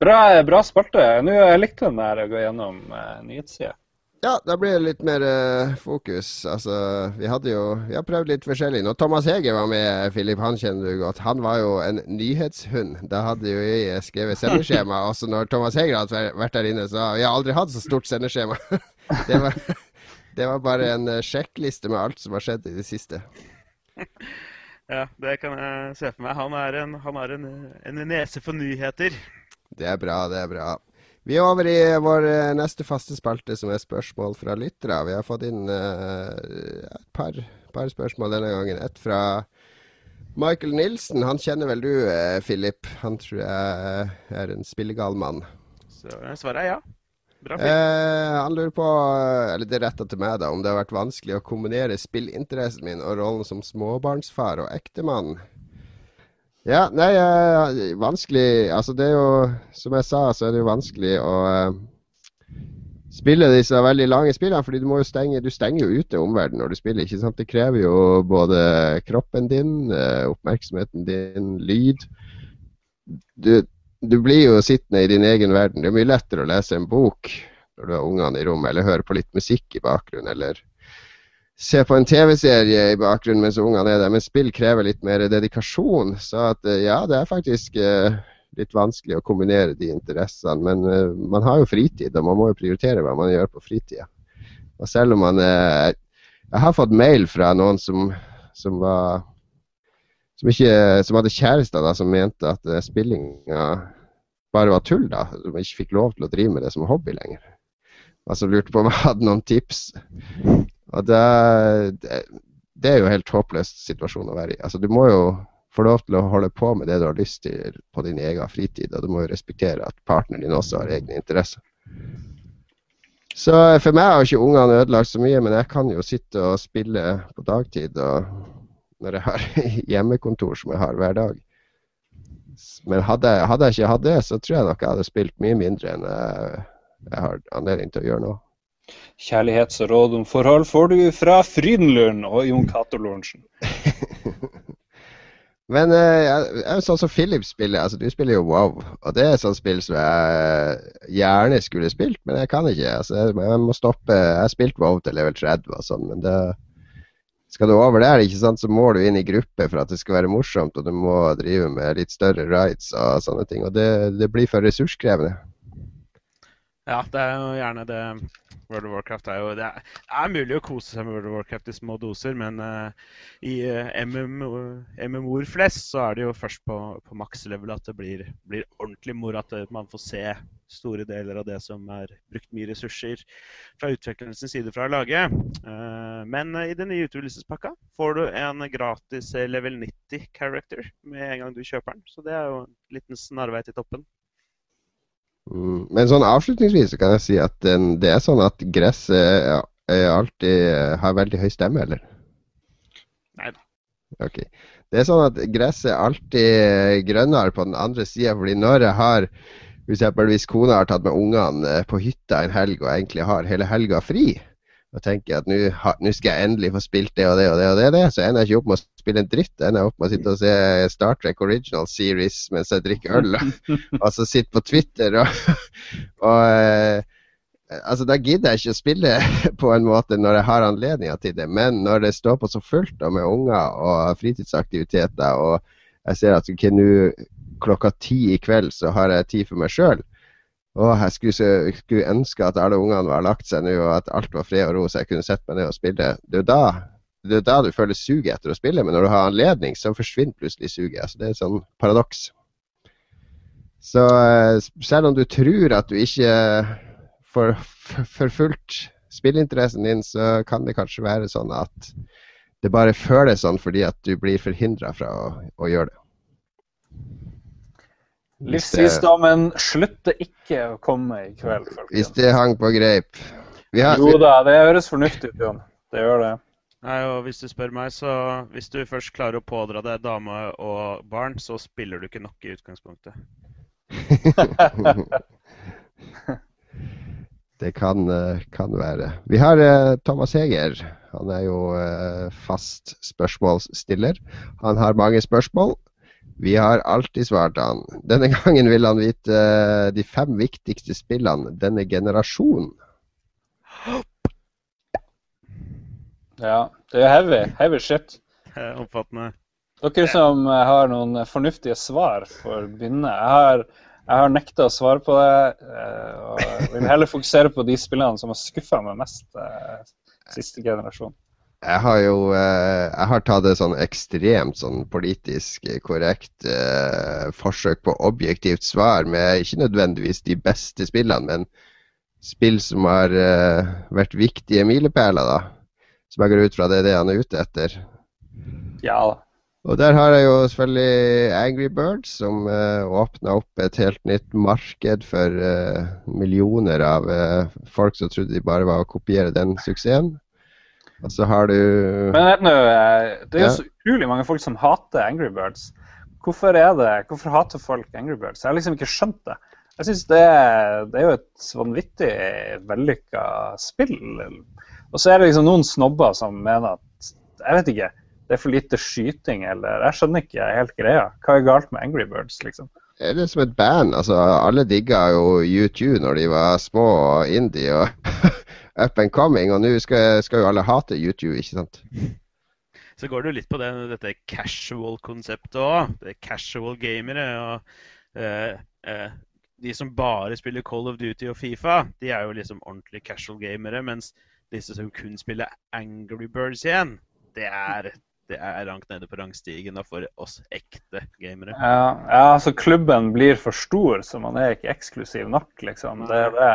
Bra, bra spalte. Nå jeg likte den der å gå gjennom uh, nyhetssida. Ja, da blir det litt mer eh, fokus. Altså, vi hadde jo Vi har prøvd litt forskjellig. Når Thomas Heger var med, Philip, han kjenner du godt. Han var jo en nyhetshund. Da hadde jo jeg skrevet sendeskjema. Også når Thomas Heger hadde vært- der inne, så vi har aldri hatt så stort sendeskjema. det, var, det var bare en eh, sjekkliste med alt som har skjedd i det siste. Ja, det kan jeg se for meg. Han er en, han har en, en nese for nyheter. Det er bra, det er bra. Vi er over i vår eh, neste faste spalte, som er spørsmål fra lyttere. Vi har fått inn uh, et par, par spørsmål denne gangen. Et fra Michael Nilsen. Han kjenner vel du, eh, Philip? Han tror jeg er en spillegal mann. Så svaret er ja. Bra. Eh, han lurer på, eller det retta til meg, da, om det har vært vanskelig å kombinere spillinteressen min og rollen som småbarnsfar og ektemann. Ja, nei, eh, vanskelig Altså, det er jo Som jeg sa, så er det jo vanskelig å eh, spille disse veldig lange spillene, fordi du må jo stenge Du stenger jo ute omverdenen når du spiller, ikke sant? Det krever jo både kroppen din, eh, oppmerksomheten din, lyd. Du, du blir jo sittende i din egen verden. Det er mye lettere å lese en bok når du har ungene i rommet, eller høre på litt musikk i bakgrunnen, eller se på en TV-serie i bakgrunnen mens ungene er der. Men spill krever litt mer dedikasjon. Så at eh, ja, det er faktisk eh, litt vanskelig å kombinere de interessene. Men eh, man har jo fritid, og man må jo prioritere hva man gjør på fritida. Og selv om man eh, Jeg har fått mail fra noen som, som var som, ikke, som hadde kjærester da, som mente at uh, spillinga bare var tull. da, Som ikke fikk lov til å drive med det som hobby lenger. Og som lurte på om jeg hadde noen tips. Og det, det, det er jo en helt håpløs situasjon å være i. Altså, du må jo få lov til å holde på med det du har lyst til på din egen fritid, og du må jo respektere at partneren din også har egne interesser. Så for meg har ikke ungene ødelagt så mye, men jeg kan jo sitte og spille på dagtid og når jeg har hjemmekontor som jeg har hver dag. Men hadde, hadde jeg ikke hatt det, så tror jeg nok jeg hadde spilt mye mindre enn jeg, jeg har anledning til å gjøre nå. Kjærlighets- og råd om forhold får du fra Frydenlund og Jon Cato Lorentzen. Men eh, sånn som Philip spiller. altså Du spiller jo WoW. Og det er et sånt spill som jeg gjerne skulle spilt, men jeg kan ikke. altså Jeg, må stoppe. Jeg har spilt WoW til level 30 og sånn, men det skal du over der, ikke sant, så må du inn i gruppe for at det skal være morsomt, og du må drive med litt større rides og sånne ting. Og det, det blir for ressurskrevende. Ja, det er jo gjerne det World of Warcraft er jo Det er, er mulig å kose seg med World of Warcraft i små doser, men uh, i uh, MMO-er flest så er det jo først på, på maks level at det blir, blir ordentlig moro. At eh, man får se store deler av det som er brukt mye ressurser fra utviklernes side fra å lage. Uh, men i den nye utvidelsespakka får du en gratis level 90 character med en gang du kjøper den. Så det er jo en liten snarvei til toppen. Mm, men sånn avslutningsvis så kan jeg si at den, det er sånn at gresset alltid har veldig høy stemme, eller? Nei da. Okay. Det er sånn at gresset er alltid grønnere på den andre sida, fordi når jeg har F.eks. hvis kona har tatt med ungene eh, på hytta en helg og egentlig har hele helga fri, og tenker at nå skal jeg endelig få spilt det og det og det, og det, og det. Så ender jeg ikke opp med å spille en dritt. Jeg ender opp med å sitte og se Star Trek Original Series mens jeg drikker øl, og så sitte på Twitter og, og eh, Altså, Da gidder jeg ikke å spille på en måte når jeg har anledninger til det, men når det står på så fullt og med unger og fritidsaktiviteter, og jeg ser at okay, nå klokka ti i kveld så har jeg tid for meg sjøl, og jeg skulle, skulle, ønske at alle ungene var lagt seg nå, og at alt var fred og ro, så jeg kunne sette meg ned og spille. Det er da, det er da du føler suget etter å spille, men når du har anledning, så forsvinner plutselig suget. Så det er et sånn paradoks. Så eh, selv om du tror at du ikke får forfulgt spillinteressen din, så kan det kanskje være sånn at det bare føles sånn fordi at du blir forhindra fra å, å gjøre det. Livsvisdommen slutter ikke å komme i kveld, folkens. Hvis det hang på greip. Har, jo da, det høres fornuftig ut, Jon. Det gjør det. Nei, og Hvis du spør meg, så hvis du først klarer å pådra deg dame og barn, så spiller du ikke nok i utgangspunktet. det kan, eh, kan, være. Vi har uh, Thomas Heger. Han er jo uh, fast spørsmålsstiller. Han har mange spørsmål. Vi har alltid svart han. Denne gangen vil han vite uh, de fem viktigste spillene denne generasjonen. Ja, det er heavy. Heavy shit. Omfattende. Dere som uh, har noen fornuftige svar, får begynne. Jeg har, jeg har nekta å svare på det. Uh, og vil heller fokusere på de spillene som har skuffa meg mest siste generasjon. Jeg har jo eh, jeg har tatt et sånn ekstremt sånn politisk korrekt eh, forsøk på objektivt svar med ikke nødvendigvis de beste spillene, men spill som har eh, vært viktige milepæler, da. Som jeg går ut fra det er det han er ute etter. Ja Og der har jeg jo selvfølgelig Angry Birds, som eh, åpna opp et helt nytt marked for eh, millioner av uh, folk som trodde de bare var å kopiere den suksessen. Og så har du Men vet du, det er jo så utrolig mange folk som hater Angry Birds. Hvorfor er det, hvorfor hater folk Angry Birds? Jeg har liksom ikke skjønt det. Jeg synes det, det er jo et vanvittig vellykka spill. Og så er det liksom noen snobber som mener at jeg vet ikke, det er for lite skyting, eller Jeg skjønner ikke helt greia. Hva er galt med Angry Birds, liksom? Er det som et band? Altså, alle digga jo U2 når de var små og indie. og up and coming, og nå skal, skal, jo alle hate YouTube, ikke sant? Så går det jo litt på det, dette casual-konseptet òg. Det er casual gamere. og eh, eh, De som bare spiller Call of Duty og Fifa, de er jo liksom ordentlig casual gamere. Mens disse som kun spiller Angry Birds igjen, det er det er langt nede på rangstigen da, for oss ekte gamere. Ja, ja, altså klubben blir for stor, så man er ikke eksklusiv nok, liksom. Det er det.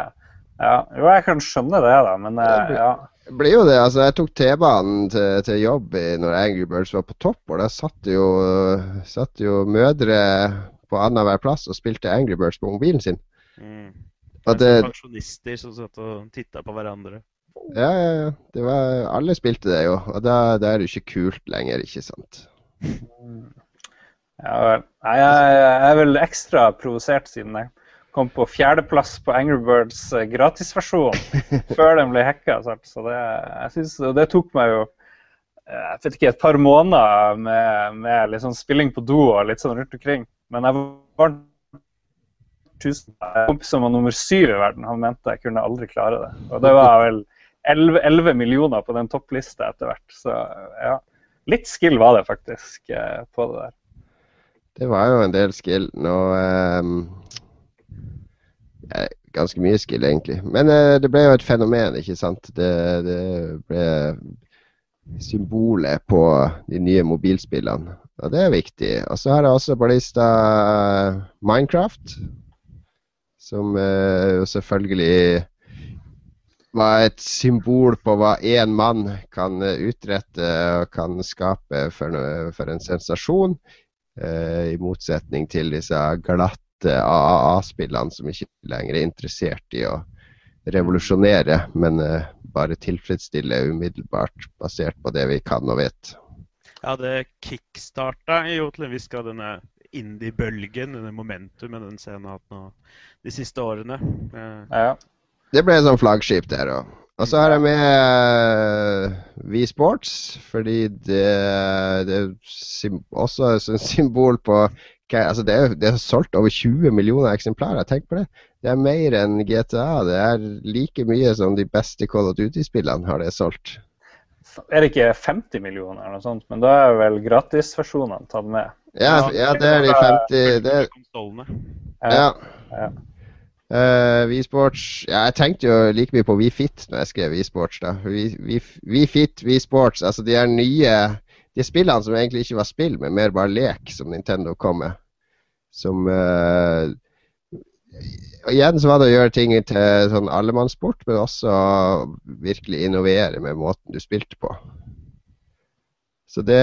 Ja, jo, jeg kan skjønne det, da, men ja. Det blir jo det. altså Jeg tok T-banen til, til, jobb i, når Angry Birds var på topp, og der satt jo, satt jo mødre på annenhver plass og spilte Angry Birds på mobilen sin. Mm. Det er som pensjonister som satt og titta på hverandre. Ja, ja, ja. Det var, alle spilte det jo, og da, da er det jo ikke kult lenger, ikke sant? Ja vel. Jeg, jeg er vel ekstra provosert siden jeg kom på fjerdeplass på Angry Birds eh, gratisversjon før den ble hacka. Så det, synes, det tok meg jo eh, jeg vet ikke, et par måneder med, med sånn spilling på do og litt sånn rundt omkring. Men jeg var tusen kompiser som var nummer syv i verden. Han mente jeg kunne aldri klare det. Og det var vel 11, 11 millioner på den topplista etter hvert. Så ja, litt skill var det faktisk eh, på det der. Det var jo en del skill. Nå um ganske mye skill, egentlig. Men uh, det ble jo et fenomen, ikke sant. Det, det ble symbolet på de nye mobilspillene. Og det er viktig. Og så har jeg også ballista Minecraft. Som uh, selvfølgelig var et symbol på hva én mann kan utrette og kan skape for, for en sensasjon. Uh, I motsetning til disse AAA-spillene som ikke lenger er interessert i å revolusjonere, men uh, bare tilfredsstille umiddelbart, basert på det vi kan og vet. Ja, det kickstarta jo til en viss grad denne indie-bølgen, denne momentumet den scenen har hatt nå de siste årene. Uh. Ja. Det ble sånn flaggskip der òg. Og så har jeg med V Sports, fordi det, det er også et symbol på altså det, er, det er solgt over 20 millioner eksemplarer. Tenk på det. Det er mer enn GTA. Det er like mye som de beste Call of Duty-spillene har det solgt. Er det ikke 50 millioner eller noe sånt? Men da er vel gratisversjonene tatt med? Ja, ja, det er de 50 det er, Ja. ja. Uh, Sports ja, Jeg tenkte jo like mye på WeFit når jeg skrev WeSports. da WeFit, WeSports, altså de er nye De spillene som egentlig ikke var spill, men mer bare lek, som Nintendo kom med. Som uh, Igjen så var det å gjøre ting til sånn allemannssport, men også virkelig innovere med måten du spilte på. Så det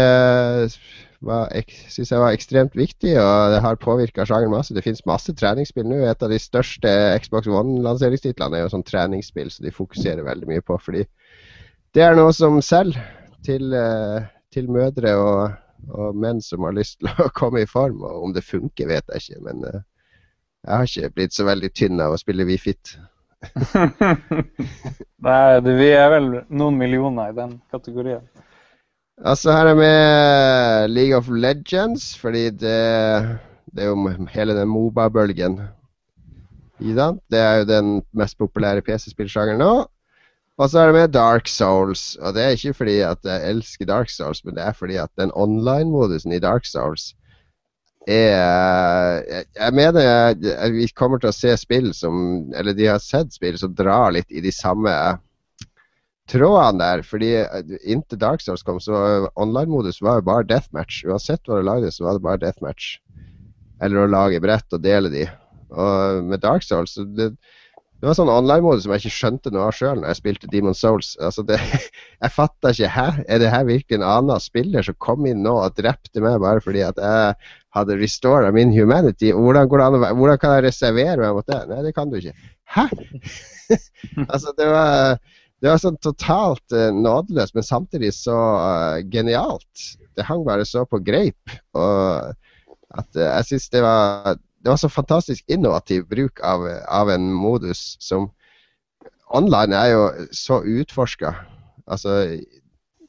syns jeg var ekstremt viktig, og det har påvirka sjangeren masse. Det finnes masse treningsspill nå. Et av de største Xbox One-lanseringstitlene er jo sånn treningsspill, så de fokuserer veldig mye på. Fordi det er noe som selger til, eh, til mødre og, og, menn som har lyst til å komme i form. Og om det funker, vet jeg ikke, men uh, jeg har ikke blitt så veldig tynn av å spille WeFit. Nei, vi er vel noen millioner i den kategorien. Altså her er med League of Legends, fordi det, det er jo hele den Moba-bølgen. Det er jo den mest populære PC-spillsjangeren nå. Og så er det med Dark Souls. Og det er ikke fordi at jeg elsker Dark Souls, men det er fordi at den online-modusen i Dark Souls er Jeg, jeg mener jeg, vi kommer til å se spill som Eller de har sett spill som drar litt i de samme trådene der. Fordi inntil Dark Souls kom, så online-modus var jo bare deathmatch. Uansett hva du lagde, så var det bare deathmatch. Eller å lage brett og dele de. Og med Dark Souls det, det var sånn online-modus som jeg ikke skjønte noe av sjøl når jeg spilte Demon Souls. Altså det, jeg fatta ikke Hæ? Er det her virkelig en annen spiller som kom inn nå og drepte meg bare fordi at jeg hadde restora min humanity? Hvordan, hvordan, hvordan, kan jeg reservere meg mot det? Nei, det kan du ikke. Hæ? altså, det var, det var sånn totalt uh, nådeløst, men samtidig så uh, genialt. Det hang bare så på greip. Og at uh, jeg syns det var det var så fantastisk innovativ bruk av, av, en modus som Online er jo så utforska. Altså,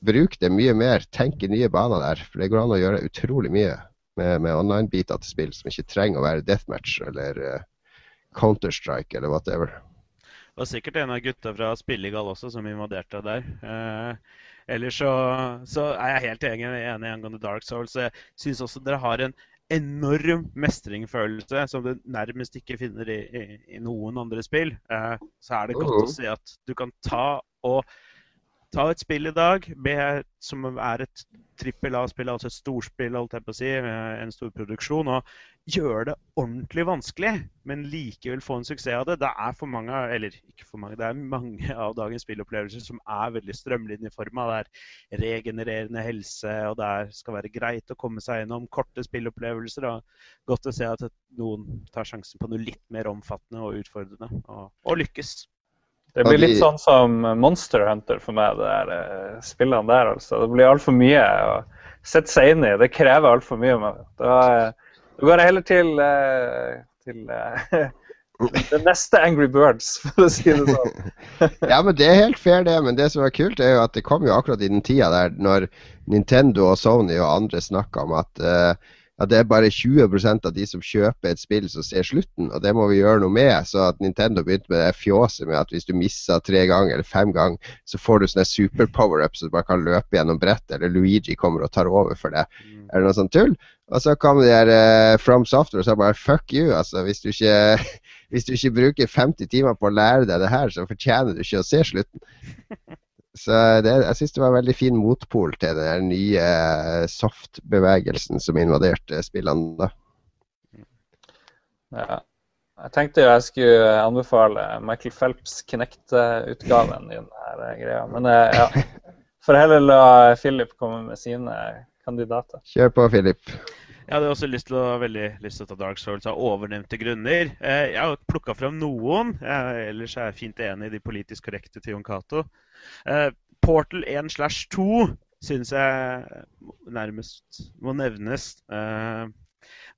bruk det mye mer. Tenk i nye baner der. For det går an å gjøre utrolig mye med, med online-biter til spill som ikke trenger å være deathmatch eller uh, Counter-Strike eller whatever. Det var sikkert en av gutta fra Spillegal også som invaderte der. Uh, ellers så, så, er jeg helt enig, enig angående Dark Souls. Jeg syns også dere har en enorm mestringsfølelse som du nærmest ikke finner i, i, i noen andre spill, eh, så er det godt å se at du kan ta og ta et spill i dag med, som er et trippel A-spill, altså et storspill, holdt jeg på å si, en stor produksjon, og gjøre det ordentlig vanskelig, men likevel få en suksess av det. Det er for mange, eller ikke for mange, det er mange av dagens spillopplevelser som er veldig strømlinjeforma. Det er regenererende helse, og det skal være greit å komme seg gjennom korte spillopplevelser. Og godt å se at noen tar sjansen på noe litt mer omfattende og utfordrende, og, og lykkes. Det blir litt sånn som Monster Hunter for meg, det der eh, spillene der. altså. Det blir altfor mye å sette seg inn i. Det krever altfor mye. Men Da, da går jeg heller til, eh, til det neste Angry Birds, for å si det sånn. ja, men det er helt fair, det. Men det som er kult, er jo at det kom jo akkurat i den tida der når Nintendo og Sony og andre snakka om at uh, at det er bare 20% av de som kjøper et spill som ser slutten, og det må vi gjøre noe med. Så at Nintendo begynte med det fjåset med at hvis du misser tre ganger eller fem ganger, så får du sånne super power-ups så du bare kan løpe gjennom brettet, eller Luigi kommer og tar over for det. Mm. Er det noe sånt tull? Og så kom de der uh, From Software og sa bare fuck you, altså. Hvis du, ikke, hvis du ikke bruker 50 timer på å lære deg det her, så fortjener du ikke å se slutten. Så det, jeg syns det var en veldig fin motpol til den nye eh, soft-bevegelsen som invaderte spillene da. Ja. Jeg tenkte jo jeg skulle anbefale Michael Phelps Kinect-utgaven i denne greia. Men eh, ja, får heller la Philip komme med sine kandidater. Kjør på, Philip. Jeg hadde også lyst til å, veldig lyst til å ta Dark Souls av overnevnte grunner. Eh, jeg har plukka fram noen. Jeg, ellers er jeg fint enig i de politisk korrekte til Jon Cato. Eh, Portal 1 slash 2 syns jeg nærmest må nevnes. Eh,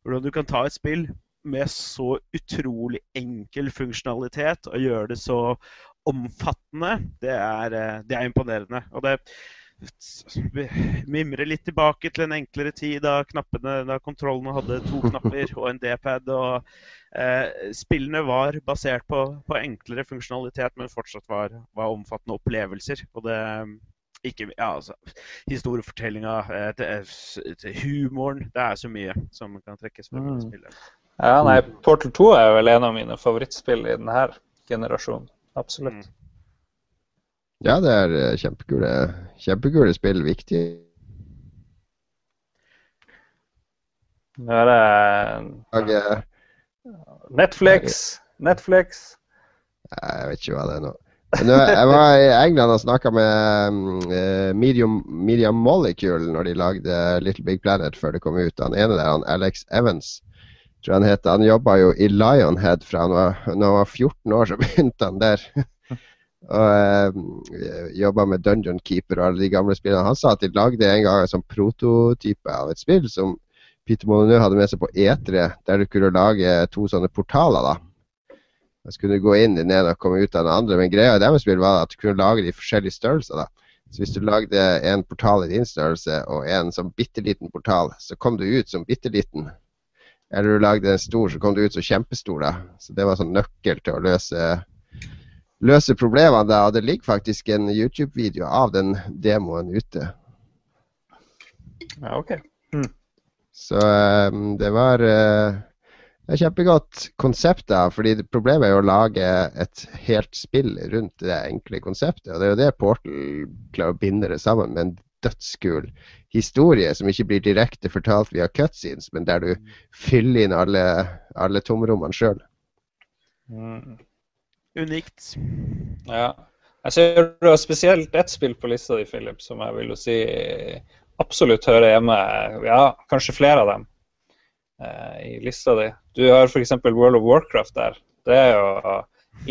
hvordan du kan ta et spill med så utrolig enkel funksjonalitet og gjøre det så omfattende, det er, eh, det er imponerende. Og det mimrer litt tilbake til en enklere tid da, knappene, da kontrollene hadde to knapper og en D-pad. og eh, Spillene var basert på, på, enklere funksjonalitet, men fortsatt var, var omfattende opplevelser. Og det, ikke, ja, altså, historiefortellinga, eh, humoren Det er så mye som kan trekkes frem Mm. spillet. Ja, nei, Portal 2 er vel en av mine favorittspill i denne generasjonen. Absolutt. Mm. Ja, det er eh, kjempekule, kjempekule spill. Viktig. Er det eh, Netflix. Netflix. Jeg vet ikke hva det er nå. Nå, jeg var i England og snakka med uh, Medium, Media Molecule når de lagde Little Big Planet før det kom ut. Han ene der, han Alex Evans, tror jeg han heter. Han jobba jo i Lionhead fra han var, når han var 14 år, så begynte han der. Og uh, jobba med Dungeon Keeper og alle de gamle spillene. Han sa at de lagde en gang en sånn prototype av et spill som Peter Molyneux hadde med seg på E3, der du kunne lage to sånne portaler. da. Så kunne du gå inn i den ene og komme ut av den andre. Men greia i deres spill var at du kunne lage de forskjellige størrelser. da. Så hvis du lagde en portal i din størrelse og en sånn bitte liten portal, så kom du ut som bitte liten. Eller du lagde en stor, så kom du ut som kjempestor. da. Så det var sånn nøkkel til å løse, løse problemene der. Og det ligger faktisk en YouTube-video av den demoen ute. Ja, OK. Så um, det var uh, er kjempegodt konsept, da, fordi problemet er jo å lage et helt spill rundt det enkle konseptet. Og det er jo det Portal klarer å binde det sammen med en dødskul historie som ikke blir direkte fortalt via cutscenes, men der du fyller inn alle, alle tomrommene sjøl. Mm. Unikt. Ja. Jeg ser du har spesielt ett spill på lista di, Philip, som jeg vil jo si absolutt hører hjemme Ja, kanskje flere av dem eh, i lista di. Du har f.eks. World of Warcraft der. Det er jo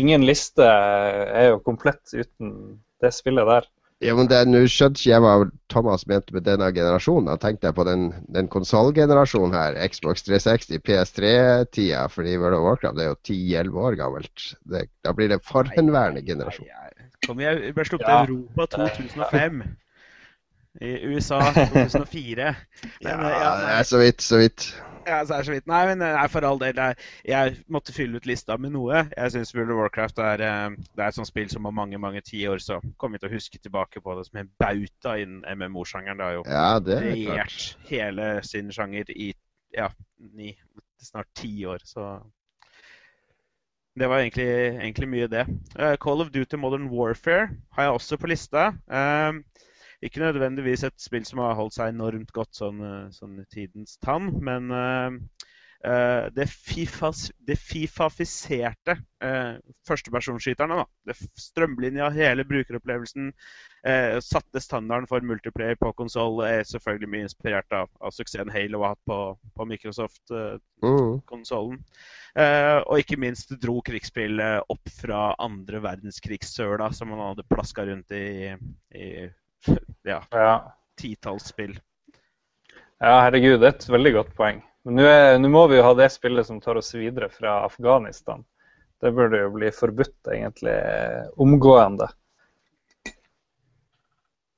Ingen liste er jo komplett uten det spillet der. Ja, men det, Nå skjønte ikke jeg hva Thomas mente med denne generasjonen. Da tenkte jeg på den, den konsollgenerasjonen her. Xbox 360, PS3-tida. Fordi World of Warcraft er jo 10-11 år gammelt. Det, da blir det forhenværende generasjon. Jeg- Kom igjen, vi ble sluppet Ja. Europa 2005. I USA 2004. Men, Ja, eh, ja, det er så vidt, så vidt. Ja, så er så vidt. Nei, men eh, nei, for all del. Jeg, jeg måtte fylle ut lista med noe. Jeg syns World of Warcraft er, eh, det er et sånt spill som om mange mange tiår så kommer vi til å huske tilbake på det som en bauta innen MMO-sjangeren. Det har jo Ja, det er regjert hele sin sjanger i ja, ni, snart ti år. Så det var egentlig, egentlig mye det. Uh, Call of Duty Modern Warfare har jeg også på lista. Eh, ikke nødvendigvis et spill som har holdt seg enormt godt sånn, eh, sånn tidens tann, men eh, det, FIFA, det fifafiserte uh, førstepersonskyterne, da. Det strømlinja hele brukeropplevelsen. Uh, satte standarden for multiplayer på konsoll. Er selvfølgelig mye inspirert av, av suksessen Halo har hatt på, på Microsoft-konsollen. Uh, og ikke minst dro krigsspillet opp fra andre verdenskrigsøla som man hadde plaska rundt i, i ja, Ja. titalls spill. ja, herregud, det er et veldig godt poeng. Men nå må vi jo ha det spillet som tar oss videre fra Afghanistan. Det burde jo bli forbudt, egentlig, omgående.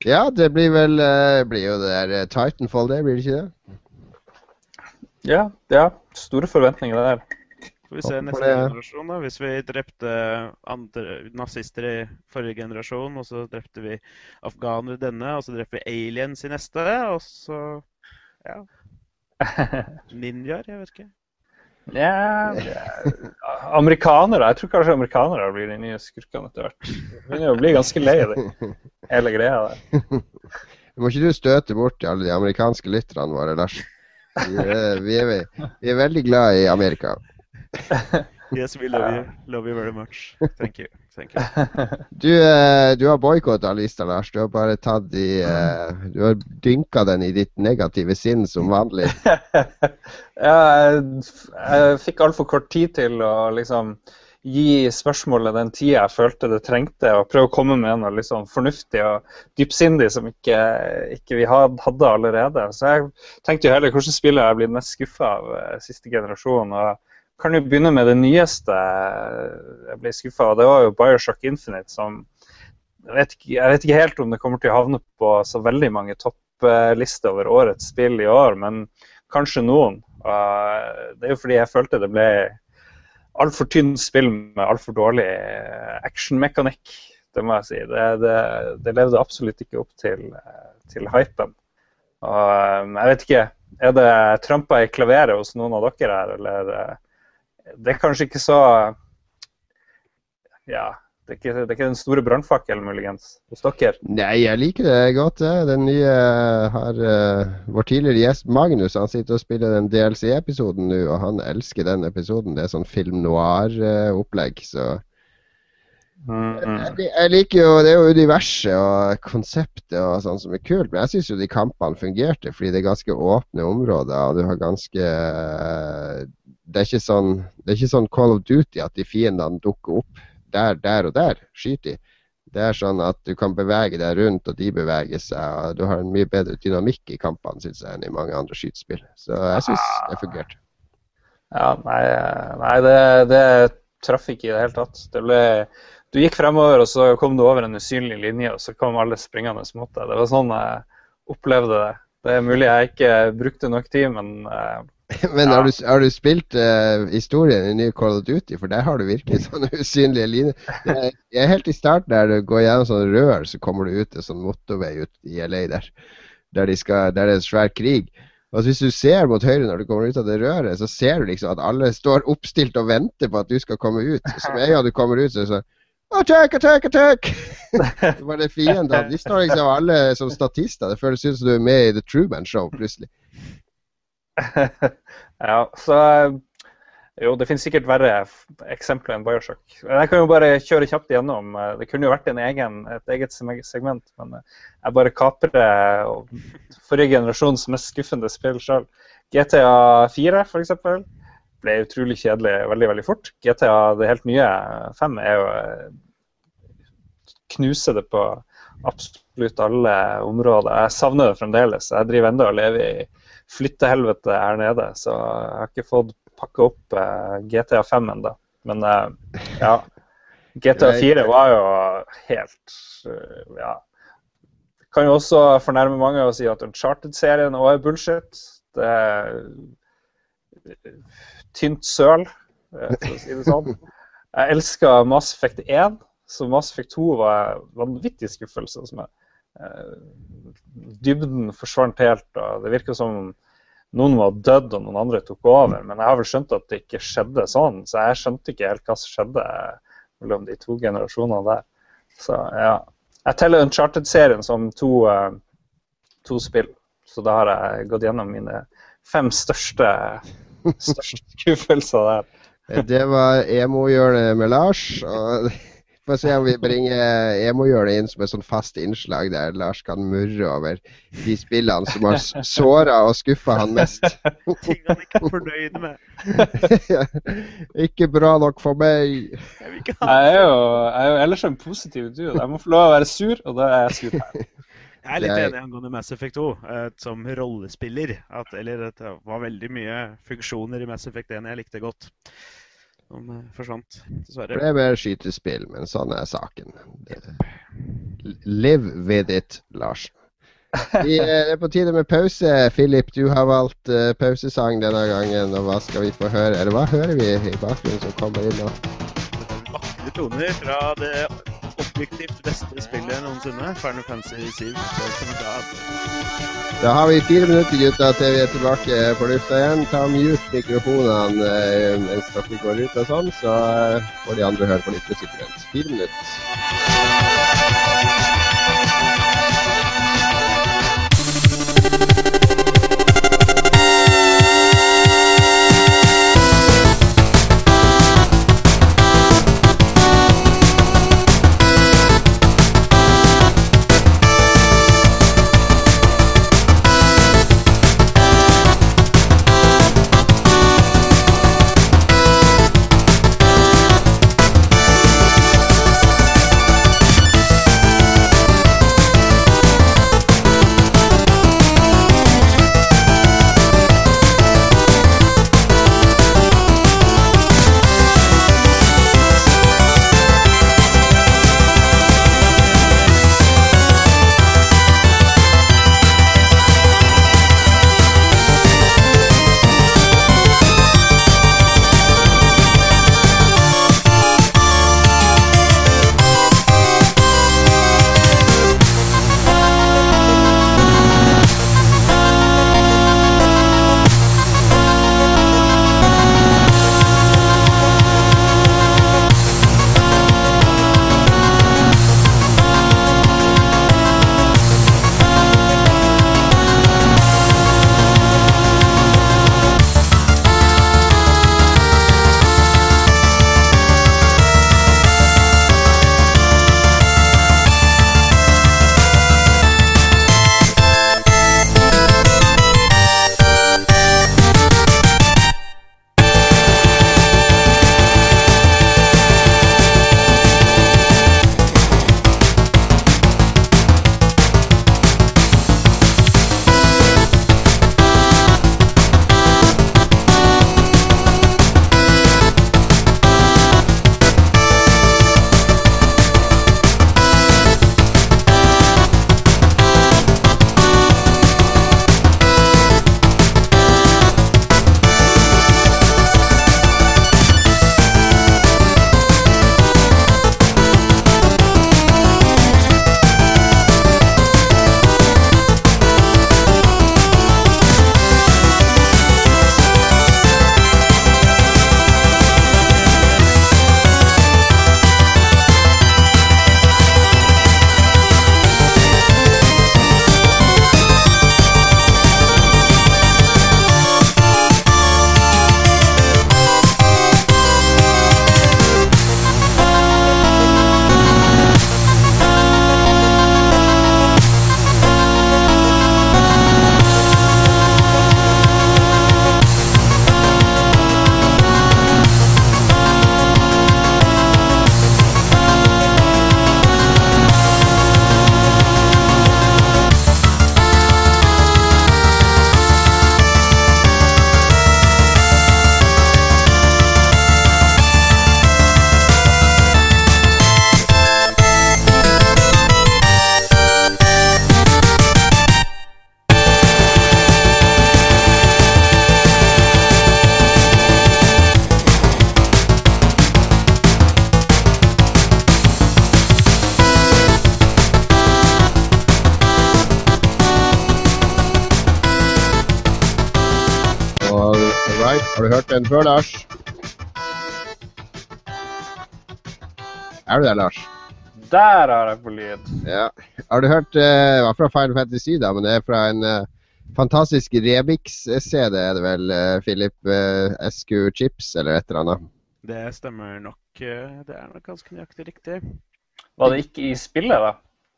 Ja, det blir vel eh, blir jo det der eh, Titanfall, det, blir det ikke det? Ja, ja. Store forventninger der. Får vi se neste det. generasjon, da. Hvis vi drepte andre nazister i forrige generasjon, og så drepte vi afghanere i denne, og så drepte vi aliens i neste, og så ja, ninjaer, jeg vet ikke. Ja, ja. Amerikanere. Jeg tror kanskje amerikanere blir de nye skurkene etter hvert. Begynner å bli ganske lei av det, hele greia der. Må ikke du støte bort alle de amerikanske lytterne våre, Lars? Vi er, vi, er, vi er veldig glad i Amerika. Yes, we love you. Love you very much. Thank you. Thank you. Du, eh, du har boikotta lista, Lars. Du har bare tatt i eh, Du har dynka den i ditt negative sinn som vanlig. ja, jeg, jeg fikk altfor kort tid til å liksom gi spørsmålet den tida jeg følte det trengte, og prøve å komme med noe liksom fornuftig og dypsindig som ikke, ikke vi hadde allerede. Så jeg tenkte jo heller hvordan spiller jeg blitt mest skuffa av uh, siste generasjon. og kan jo begynne med det nyeste jeg ble skuffa av. Det var jo Bioshock Infinite som jeg vet, ikke, jeg vet, ikke, helt om det kommer til å havne på så veldig mange topplister over årets spill i år, men kanskje noen. Uh, det er jo fordi jeg følte det ble altfor tynt spill med altfor dårlig eh, actionmekanikk. Det må jeg si. Det, det, det, levde absolutt ikke opp til, eh, til hypen. Og, eh, jeg vet ikke, Er det trampa i klaveret hos noen av dere her, eller Det er kanskje ikke så Ja, det er, ikke, det er ikke den store brannfakkelen muligens hos dere? Nei, jeg liker det godt. Det. Den nye har uh, Vår tidligere gjest Magnus han sitter og spiller den DLC-episoden nå, og han elsker den episoden. Det er sånn film noir-opplegg. så mm, mm. Jeg, jeg, liker jo Det er jo universet og konseptet og sånn som er kult, men jeg syns jo de kampene fungerte, fordi det er ganske åpne områder, og du har ganske det er, ikke sånn, det er ikke sånn Call of Duty at de fiendene dukker opp der, der og der skyter de. Det er sånn at du kan bevege deg rundt, og de beveger seg. og Du har en mye bedre dynamikk i kampene synes jeg, enn i mange andre skytespill. Så jeg syns det fungerte. Ja, nei, nei det, det traff ikke i det hele tatt. Det ble, du gikk fremover, og så kom du over en usynlig linje, og så kom alle springende mot deg. Det var sånn jeg opplevde det. Det er mulig jeg ikke brukte nok tid, men uh, Men har, du, har, du, spilt uh, historien i nye Call of Duty? For der har du virkelig sånne usynlige linjer. Jeg er helt i starten der du går gjennom sånne rør, så kommer du ut en sånn motorvei ut i LA der. Der, de skal, der det er en svær krig. Og Hvis du ser mot høyre når du kommer ut av det røret, så ser du liksom at alle står oppstilt og venter på at du skal komme ut. Så med en gang du kommer ut, så er det sånn Attack, attack, attack! det var det fiendene. De står liksom alle som statister. Det føles ut som du er med i The Truman Show plutselig. ja, så jo, det finnes sikkert verre eksempler enn Bioshock. Jeg kan jo bare kjøre kjapt igjennom. Det kunne jo vært egen, et eget segment, men jeg bare kaprer forrige generasjons mest skuffende spill sjøl. GTA 4 f.eks. ble utrolig kjedelig veldig veldig fort. GTA det helt nye 5 er jo knuser det på absolutt alle områder. Jeg savner det fremdeles. Jeg driver ennå og lever i flyttehelvete her nede. Så jeg har ikke fått pakka opp uh, GTA 5 ennå. Men uh, ja. GTA 4 var jo helt Ja. Kan jo også fornærme mange og si at Uncharted-serien òg er bullshit. Det tynt søl, for å si det sånn. Jeg elska Mass Effect 1, så Mass Effect 2 var en vanvittig skuffelse hos meg. Eh, dybden forsvant helt. og Det virka som noen var dødd og noen andre tok over. Men jeg har vel skjønt at det ikke skjedde sånn, så jeg skjønte ikke helt hva som skjedde mellom de to generasjonene der. Så ja. Jeg teller Uncharted-serien som to, uh, to, spill. Så da har jeg gått gjennom mine fem største, største skuffelse der. Det var emo-hjørnet med Lars. og Få se om vi bringer emo-hjørnet inn som et sånn fast innslag der Lars kan murre over de spillene som har såra og skuffa han mest. Ting han ikke er fornøyd med. ikke bra nok for meg. Jeg, jeg, er jo, jeg er jo ellers en positiv dude. Jeg må få lov å være sur, og da er jeg sur her. Jeg er litt enig angående Mass Effect 2 eh, som rollespiller. At, eller det var veldig mye funksjoner i Mass Effect 1 jeg likte godt som eh, forsvant, dessverre. Det ble skytespill, men sånn er saken. Live with it, Lars. Vi er på tide med pause. Philip, du har valgt uh, pausesang denne gangen. Og hva skal vi få høre? Eller hva hører vi i bakgrunnen som kommer inn nå? Vakre toner fra det objektivt beste spillet noensinne, Final Fantasy 7. Da har vi fire minutter gutta til vi er tilbake på lufta igjen. Ta mute mikrofonene eh, mens dere går ut og sånn, så eh, får de andre høre på litt musikk. Fire minutter. Den før, Lars? Er du der, Lars? Der har jeg på lyd. Ja. Har du hørt eh, Det var fra Final Fantasy, da, men det er fra en eh, fantastisk remix-CD, er det vel? eh, Philip SQ Chips, eller et eller annet. Det stemmer nok. Det er nok ganske nøyaktig riktig. Var det ikke i spillet, da?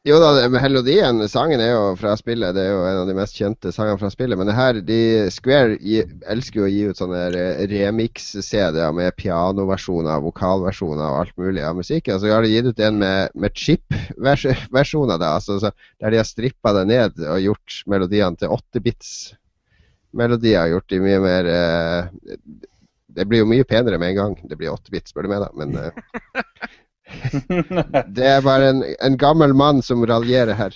Jo da, melodien, sangen er jo fra spillet. Det er jo en av de mest kjente sangene fra spillet. Men det her, de, Square gi, elsker jo å gi ut sånne eh, remix-CD-er med pianoversjoner, vokalversjoner og alt mulig av musikken. Så har de gitt ut en med, med chip-versjoner, da, altså, der de har strippa det ned og gjort melodiene til 8-bits-melodier. Gjort de mye mer eh, Det blir jo mye penere med en gang. Det blir 8-bits, spør du meg, da. Men eh, det er bare en, en gammel mann som raljerer her.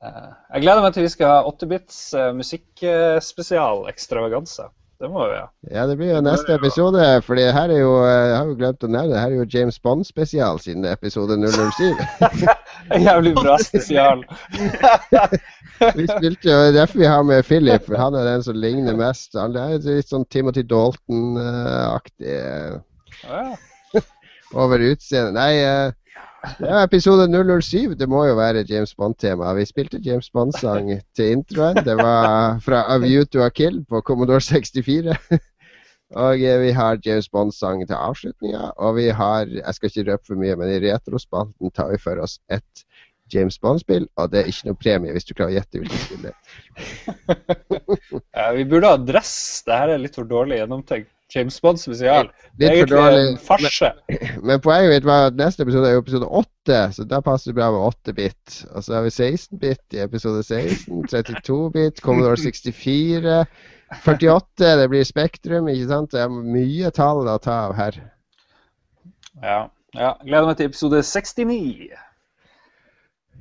Eh, Jeg gleder meg til vi skal ha 8-bits uh, musikkspesial ekstravaganse. Det må vi ha. Ja, det blir jo neste episode. For det her er jo Jeg har jo glemt å nevne det. Her er jo James Bond-spesial siden episode 007. En jævlig bra spesial. Vi spilte jo Derfor vi har med Philip. for Han er den som ligner mest. Han er litt sånn Timothy Dalton-aktig Ja, ja. Over utseendet. Nei, eh, det er episode 007. Det må jo være James Bond-tema. Vi spilte James Bond-sang til introen. Det var fra A View to a Kill på Commodore 64. Og eh, vi har James Bond-sang til avslutninga. Og vi har, jeg skal ikke røpe for mye, men i retrospalten tar vi for oss et James Bond-spill, og det er ikke noe premie hvis du klarer å gjette hvilket spill det er. ja, Vi burde ha dress. Det her er litt for dårlig gjennomtenkt. James Bond spesial. Det er egentlig en farse. Men poenget mitt var at neste episode er jo episode 8, så da passer det bra med 8-bit. Og så har vi 16-bit i episode 16, 32-bit, Commodore 64, 48, det blir Spektrum, ikke sant? Det er mye tall å ta av her. Ja. ja. Gleder meg til episode 69.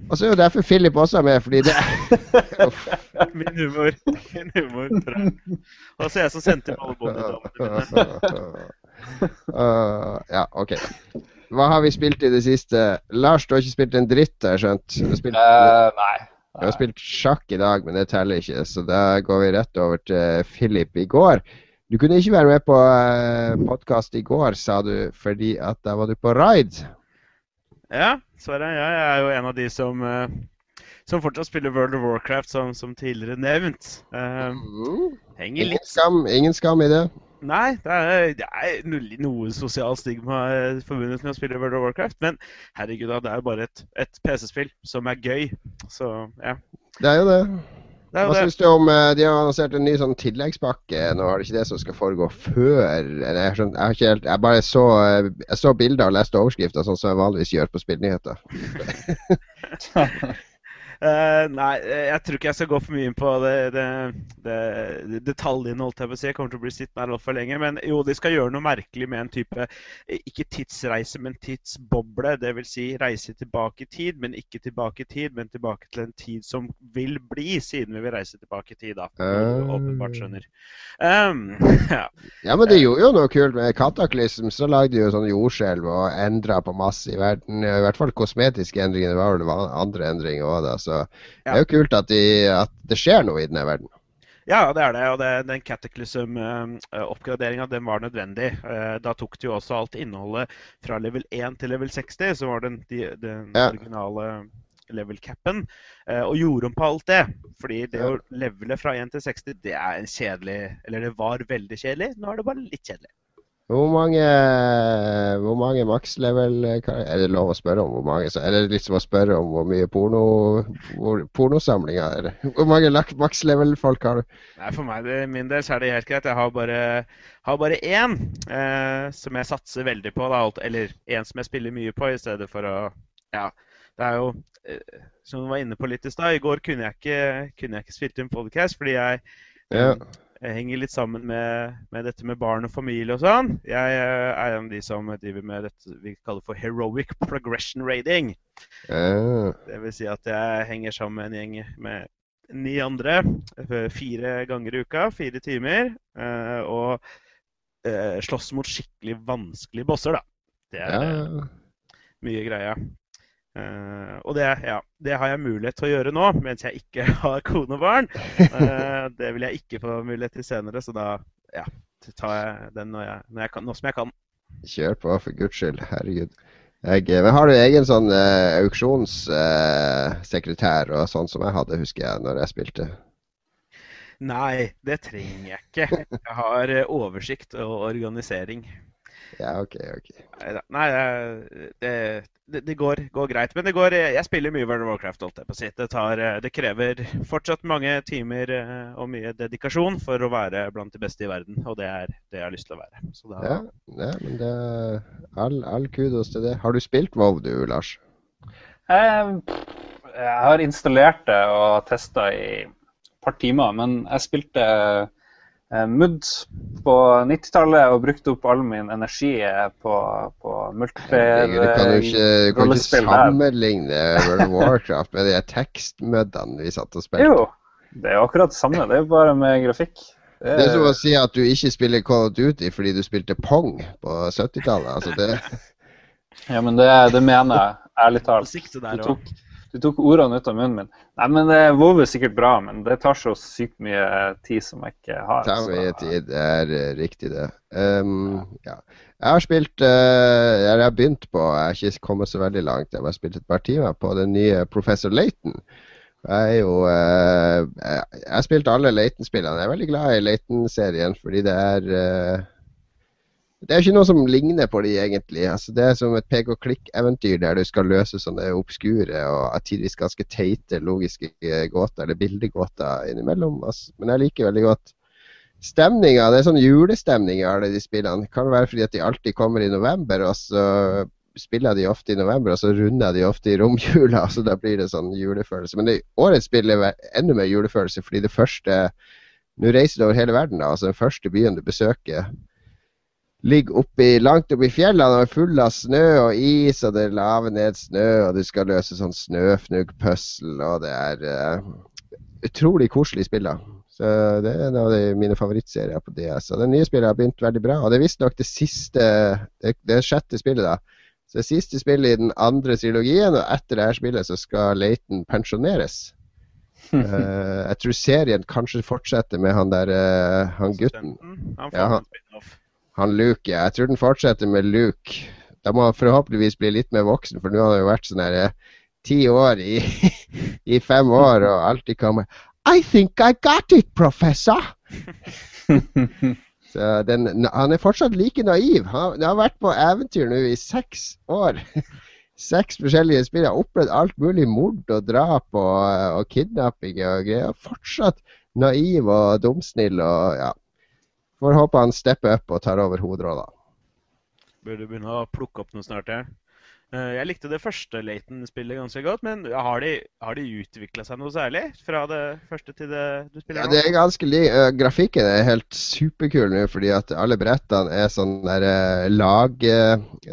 Og så er jo derfor Philip også er med, fordi det Min humor. Min humor. Og så er jeg som sendte inn alle båndene. Uh, ja, OK. Hva har vi spilt i det siste? Lars, du har ikke spilt en dritt, har jeg skjønt? Du har spilt, Uh, nei. Du har spilt sjakk i dag, men det teller ikke. Så da går vi rett over til Philip i går. Du kunne ikke være med på uh, podkast i går, sa du, fordi at da var du på raid. Ja, Sverre. Jeg er jo en av de som, eh, som fortsatt spiller World of Warcraft, som, som tidligere nevnt. Uh, Mm. henger Ingen, skam, ingen skam i det. Nei, det er, det er noe, noe sosial stigma eh, forbundet med å spille World of Warcraft. Men herregud, da, det er jo bare et, et PC-spill som er gøy. Så ja. Det er jo det. Det er Hva syns du om eh, De har annonsert en ny sånn tilleggspakke nå, er det ikke det som skal foregå før? Eller jeg, skjønt, jeg, har ikke helt, jeg bare så, eh, jeg så bilder og leste overskrifter, sånn som jeg vanligvis gjør på spillnyheter. Eh, nei, eh, jeg tror ikke jeg skal gå for mye inn på det, det, det, det detaljene, holdt jeg på å si. Jeg kommer til å bli sittende her altfor lenge. Men jo, de skal gjøre noe merkelig med en type eh, ikke tidsreise, men tidsboble. Det vil si reise tilbake i tid, men ikke tilbake i tid, men tilbake til en tid som vil bli, siden vi vil reise tilbake i tid, da. Uh... åpenbart skjønner. Um, ja. Ja, men de gjorde jo noe kult med Kataklysm. Så lagde de jo sånn jordskjelv og endra på masse i verden. I hvert fall kosmetiske endringer. Det var vel andre endringer òg, da. Så det er jo kult at, de, at det skjer noe i denne verden. Ja, det er det. Og det, den Cataclysm-oppgraderinga den var nødvendig. Eh, Da tok de jo også alt innholdet fra level 1 til level 60, som var den, den Ja. originale level capen, eh, og gjorde om på alt det. Fordi det Ja. å levele fra 1 til 60, det er en kjedelig Eller det var veldig kjedelig. Nå er det bare litt kjedelig. Hvor mange, hvor mange max-level Er det lov å spørre om hvor mange? Er det litt som å spørre om hvor mye porno hvor, pornosamlinger er? det? Hvor mange lak- max-level-folk har du? Nei, For meg, det, min del så er det helt greit. Jeg har bare, har bare én eh, som jeg satser veldig på. Da, eller én som jeg spiller mye på, i stedet for å Ja. Det er jo eh, Som du var inne på litt i stad, i går kunne jeg ikke, kunne jeg ikke spilt inn podcast fordi jeg, Ja. Jeg henger litt sammen med, med dette med barn og familie og sånn. Jeg eh, er en av de som driver med dette vi kaller for heroic progression rating. Uh. Det vil si at jeg henger sammen med en gjeng med ni andre eh, fire ganger i uka, fire timer, eh, og slåss mot skikkelig vanskelige bosser, da. Det er uh. mye greia. Eh, og det, ja, det har jeg mulighet til å gjøre nå, mens jeg ikke har kone og barn. Uh, det vil jeg ikke få mulighet til senere, så da ja. tar jeg den når jeg, når jeg kan, nå som jeg kan. Kjør på, for guds skyld. Herregud. Jeg, men har du egen sånn uh, auksjonssekretær uh, og sånn som jeg hadde, husker jeg, når jeg spilte? Nei, det trenger jeg ikke. Jeg har uh, oversikt og organisering. Ja, OK. ok. Nei, det, det, det går, går, greit. Men det går Jeg spiller mye World of Warcraft, holdt jeg på å si. Det, tar, det krever fortsatt mange timer og mye dedikasjon for å være blant de beste i verden. Og det er det jeg har lyst til å være. Da... Ja, ja, men det all, all kudos til det. Har du spilt WoW du, Lars? Jeg, jeg har installert det og testa i et par timer, men jeg spilte Eh, Mudd på 90-tallet og brukte opp all min energi på, på multiplayer Du kan jo ikke, sammenligne World of Warcraft med de tekstmuddene vi satt og spilte. Jo, det er jo akkurat det samme. Det er jo bare med grafikk. Det det er som å si at du ikke spiller Call of Duty fordi du spilte Pong på 70-tallet. Altså det... Ja, men det, det mener jeg, ærlig talt. Du tok, du tok ordene ut av munnen min. Nei, men det WoW er sikkert bra, men det tar så sykt mye tid som jeg ikke har. Det tar mye tid, det er uh, riktig det. Um, ja. Jeg har spilt uh, Jeg har begynt på Jeg har ikke kommet så veldig langt. Jeg har spilt et par timer på den nye Professor Laton. Jeg er jo uh, Jeg har spilt alle Laton-spillene. Jeg er veldig glad i Laton-serien fordi det er det er ikke noe som ligner på de egentlig. Altså, det er som et pek og klikk-eventyr der du skal løse sånne obskure og tidvis ganske teite logiske gåter, eller bildegåter innimellom. Altså. Men jeg liker veldig godt stemninga. Det er sånn julestemning i alle de spillene. Det kan være fordi at de alltid kommer i november, og så spiller de ofte i november, og så runder de ofte i romjula, så da blir det sånn julefølelse. Men det, årets spill er enda mer julefølelse, fordi det første Nå reiser du over hele verden, da. Altså den første byen du besøker ligger oppi, langt oppi fjellene og er full av snø og is, og det laver ned snø, og du skal løse sånn snøfnugg-puzzle, og det er uh, utrolig koselig spill. da. Så Det er en av de, mine favorittserier på DS. Og Det nye spillet har begynt veldig bra. Og det er visstnok det siste det, det sjette spillet, da. Så det siste spillet i den andre trilogien, og etter det her spillet så skal Leighton pensjoneres. uh, jeg tror serien kanskje fortsetter med han der uh, han gutten. Han ja, han, han Luke. Jeg tror den fortsetter med Luke. Da må han forhåpentligvis bli litt mer voksen, for nå har han jo vært sånn her eh, ti år i, i, fem år og alltid kommer I think I got it, professor! Så den, han er fortsatt like naiv. Han, han har vært på eventyr nå i seks år. Seks forskjellige spill. Har opplevd alt mulig mord og drap og, og kidnapping og greier. Fortsatt naiv og dumsnill og ja. Får håpe han stepper opp og tar over hovedrolla. Burde begynne å plukke opp noe snart, jeg. Eh, jeg likte det første Laton-spillet ganske godt, men har de, har de utvikla seg noe særlig fra det første til det du spiller nå? Ja, det er ganske li Grafikken er helt superkul nå, fordi at alle brettene er sånn der lag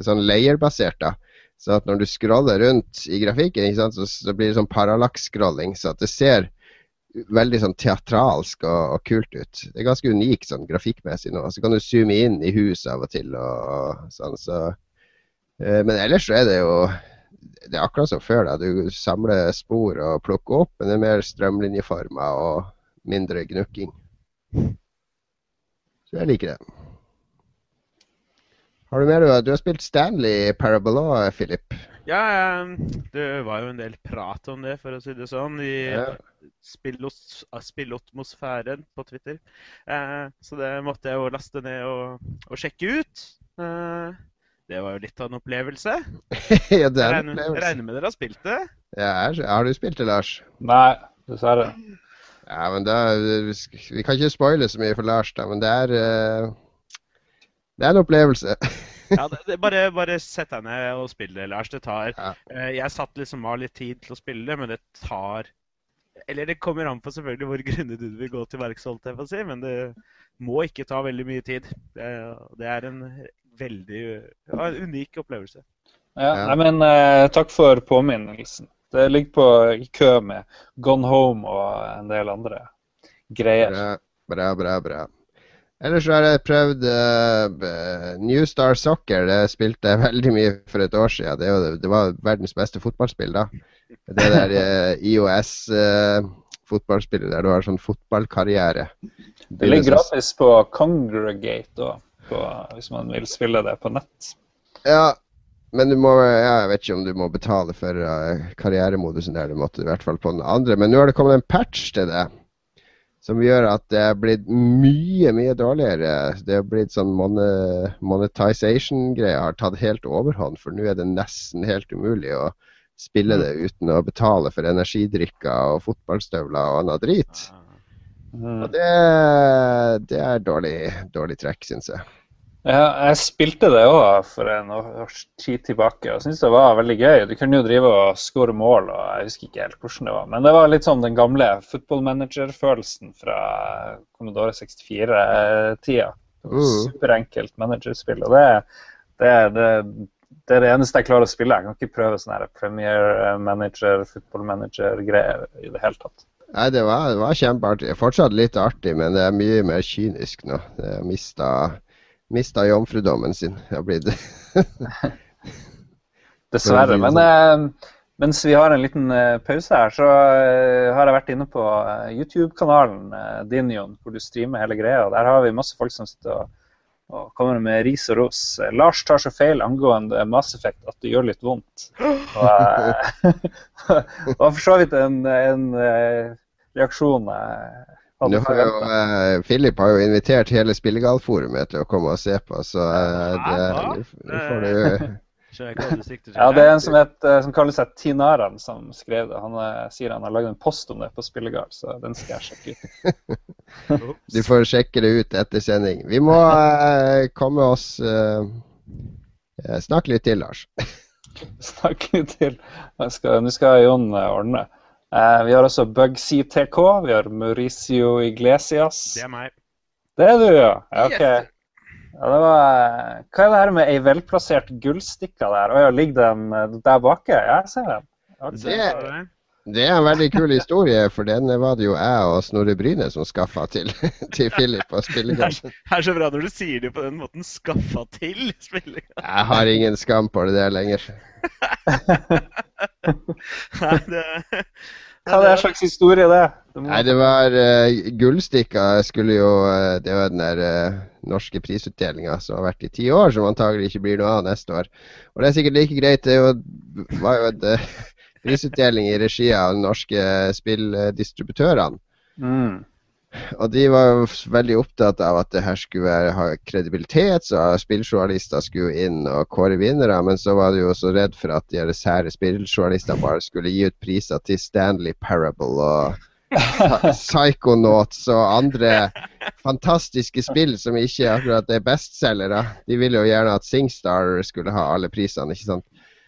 Sånn layerbasert, da. Så at når du scroller rundt i grafikken, sant, så, så, blir det sånn parallax-scrolling. Så at det ser veldig sånn teatralsk og, og, kult ut. Det er ganske unikt sånn grafikkmessig nå. Så kan du zoome inn i huset av og til og, og sånn. Så, eh, men ellers så er det jo det er akkurat som før. da, Du samler spor og plukker opp, men det er mer strømlinjeforma og mindre gnukking. Så jeg liker det. Har du mer du, du har spilt Stanley Parabolo, Philip? Ja, det var jo en del prat om det, for å si det sånn. I, ja spillotmosfæren på Twitter. Eh, så det måtte jeg jo laste ned og, og sjekke ut. Eh, det var jo litt av en opplevelse. ja, det er en opplevelse. Jeg regner med dere har spilt det? Ja, har du spilt det, Lars? Nei, dessverre. Ja, men da, Vi kan ikke spoile så mye for Lars, da, men det er Det er en opplevelse. ja, det, det, bare, bare sett deg ned og spill det, Lars. Det tar ja. uh, Jeg satt liksom av litt tid til å spille det, men det tar eller det kommer an på selvfølgelig hvor grundig du vil gå til verks, si, men det må ikke ta veldig mye tid. Det, det er en veldig ja, en unik opplevelse. Ja, nei, men uh, Takk for påminnelsen. Det ligger på i kø med Gone Home og en del andre greier. Bra, bra, bra. bra. Ellers har jeg prøvd uh, New Star Soccer. Det spilte jeg veldig mye for et år siden. Det, det var verdens beste fotballspill da. Det der uh, IOS uh, fotballspiller der du har sånn fotballkarriere. Det ligger gratis på Congregate òg, hvis man vil spille det på nett. Ja, men du må, jeg vet ikke om du må betale for uh, karrieremodusen der. Du måtte i hvert fall på den andre. Men nå har det kommet en patch til det som gjør at det er blitt mye, mye dårligere. Det er blitt sånn monetization-greia har tatt helt overhånd, for nå er det nesten helt umulig å spille det uten å betale for energidrikker og fotballstøvler og annet drit. Mm. Og det, det er dårlig, dårlig trekk, syns jeg. Ja, jeg spilte det òg for en års tid tilbake og syntes det var veldig gøy. Du kunne jo drive og skåre mål, og jeg husker ikke helt hvordan det var. Men det var litt sånn den gamle football manager-følelsen fra Commodore 64-tida. Mm. Superenkelt managerspill. Og det, det, det, det er det eneste jeg klarer å spille. Jeg kan ikke prøve sånn her Premier Manager, football manager-greier i det hele tatt. Nei, det var, det var kjempeartig. Fortsatt litt artig, men det er mye mer kynisk nå. Det er mista mista jomfrudommen sin. Ja, blitt Dessverre. Men eh, mens vi har en liten eh, pause her, så eh, har jeg vært inne på eh, YouTube-kanalen din, Jon, hvor du streamer hele greia. Der har vi masse folk som sitter og, og kommer med ris og ros. Lars tar så feil angående Mass Effect at det gjør litt vondt. Og, og for så vidt en, en reaksjon jeg nå har jo, eh, Philip har jo invitert hele Spillegalforumet til å komme og se på, så eh, det, nå får du Ja, det er en som, het, som kaller seg Tinaran, som skrev det. Han uh, sier han har lagd en post om det på Spillegard, så den skal jeg sjekke ut. du får sjekke det ut etter sending. Vi må komme oss Snakke litt til, Lars. Snakke litt til. Nå skal, skal Jon ordne. Eh, vi har også Bugsy TK. Vi har Mauricio Iglesias. Det er meg. Det er du, ja. ok. Ja, det var, hva er det her med ei velplassert gullstikke der? Å ja, ligger den eh, der bake? Ja, jeg ser den. Det, det, er en veldig kul historie, for den var det jo jeg og Snorre Bryne som skaffa til, til Philip og spillegassen. Det er så bra når du sier det på den måten. Skaffa til spillegassen. Jeg har ingen skam på det der lenger. Nei, det hva er det slags historie, det? det må... Nei, det var uh, Gullstikka skulle jo uh, Det var den der uh, norske prisutdelinga som har vært i ti år, som antagelig ikke blir noe av neste år. Og det er sikkert like greit. Det var jo et uh, prisutdeling i regi av de norske spilldistributørene. Mm. Og de var jo veldig opptatt av at det her skulle ha kredibilitet, så spilljournalister skulle inn og kåre vinnere. Men så var de jo så redd for at de sære spilljournalistene bare skulle gi ut priser til Stanley Parable og Psychonauts og andre fantastiske spill som ikke akkurat er bestselgere. De ville jo gjerne at Singstar skulle ha alle prisene, ikke sant.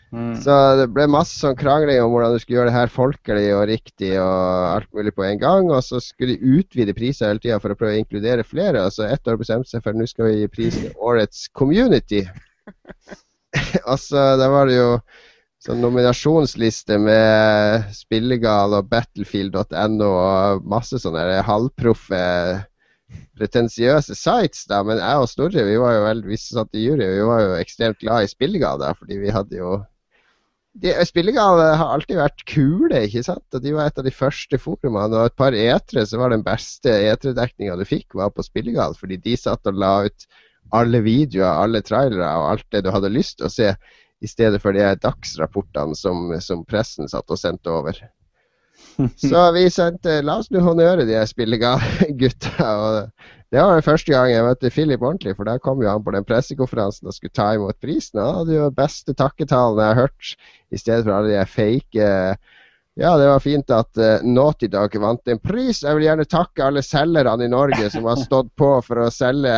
Mm. Så det ble masse sånn krangling om hvordan du skulle gjøre det her folkelig og riktig og alt mulig på en gang. Og så skulle de utvide priser hele tida for å prøve å inkludere flere. Og så ett år bestemte seg for nå skal vi gi pris til årets community. og så da var det jo sånn nominasjonsliste med Spillegal og Battlefield.no og masse sånne halvproffe pretensiøse sites, da, men jeg og Snorre vi var jo vel, vi satt i jury, vi var jo ekstremt glad i Spillegal da, fordi vi hadde jo de, Spillegal har alltid vært kule, ikke sant? Og De var et av de første forumene. Og et par etere så var den beste eterdekninga du fikk, var på Spillegave. Fordi de satt og la ut alle videoer, alle trailere og alt det du hadde lyst til å se, i stedet for de dagsrapportene som, som pressen satt og sendte over. Så vi sendte La oss nå honnøre de spillegutta. Og det var den første gang jeg møtte Philip ordentlig, for der kom jo han på den pressekonferansen og skulle ta imot prisen. Han hadde jo beste takketalen jeg har hørt, i stedet for alle de fake ja, det var fint at uh, Naughty Dog vant en pris. Jeg vil gjerne takke alle selgerne i Norge som har stått på for å selge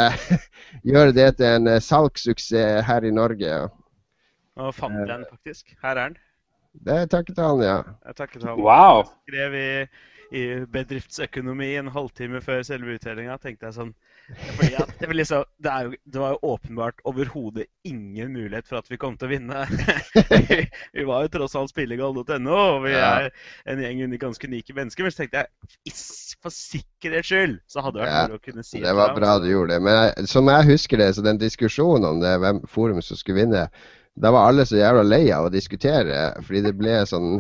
gjøre det til en uh, salgssuksess her i Norge. Og fant den faktisk. Her er den. Det er takketalen, ja. Jeg takketalen. Wow. Skrev i, i, bedriftsøkonomi en halvtime før selve uttellinga. tenkte jeg sånn det, liksom, det, jo, det, var jo åpenbart overhodet ingen mulighet for at vi kom til å vinne. vi, vi var jo tross alt spillegal.no, og vi er en gjeng under ganske unike mennesker. Men så tenkte jeg for sikkerhets skyld så hadde det vært moro ja, å kunne si det. var bra du gjorde det. Men jeg, som jeg husker det, så den diskusjonen om det, hvem forum som skulle vinne da var alle så jævla lei av å diskutere, fordi det ble sånn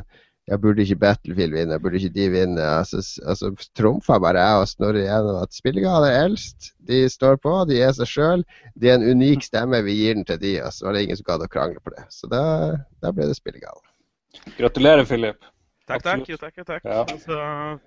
ja, burde ikke Battlefield vinne, burde ikke de vinne? Altså, altså Trumfa bare jeg og Snorre gjennom at spillegale er eldst. De står på, de er seg sjøl. De er en unik stemme, vi gir den til de, og så var det ingen som gadd å krangle på det. Så da, da ble det spillegale. Gratulerer, Philip. Takk, takk. Jo, takk, jo, takk. Ja. Så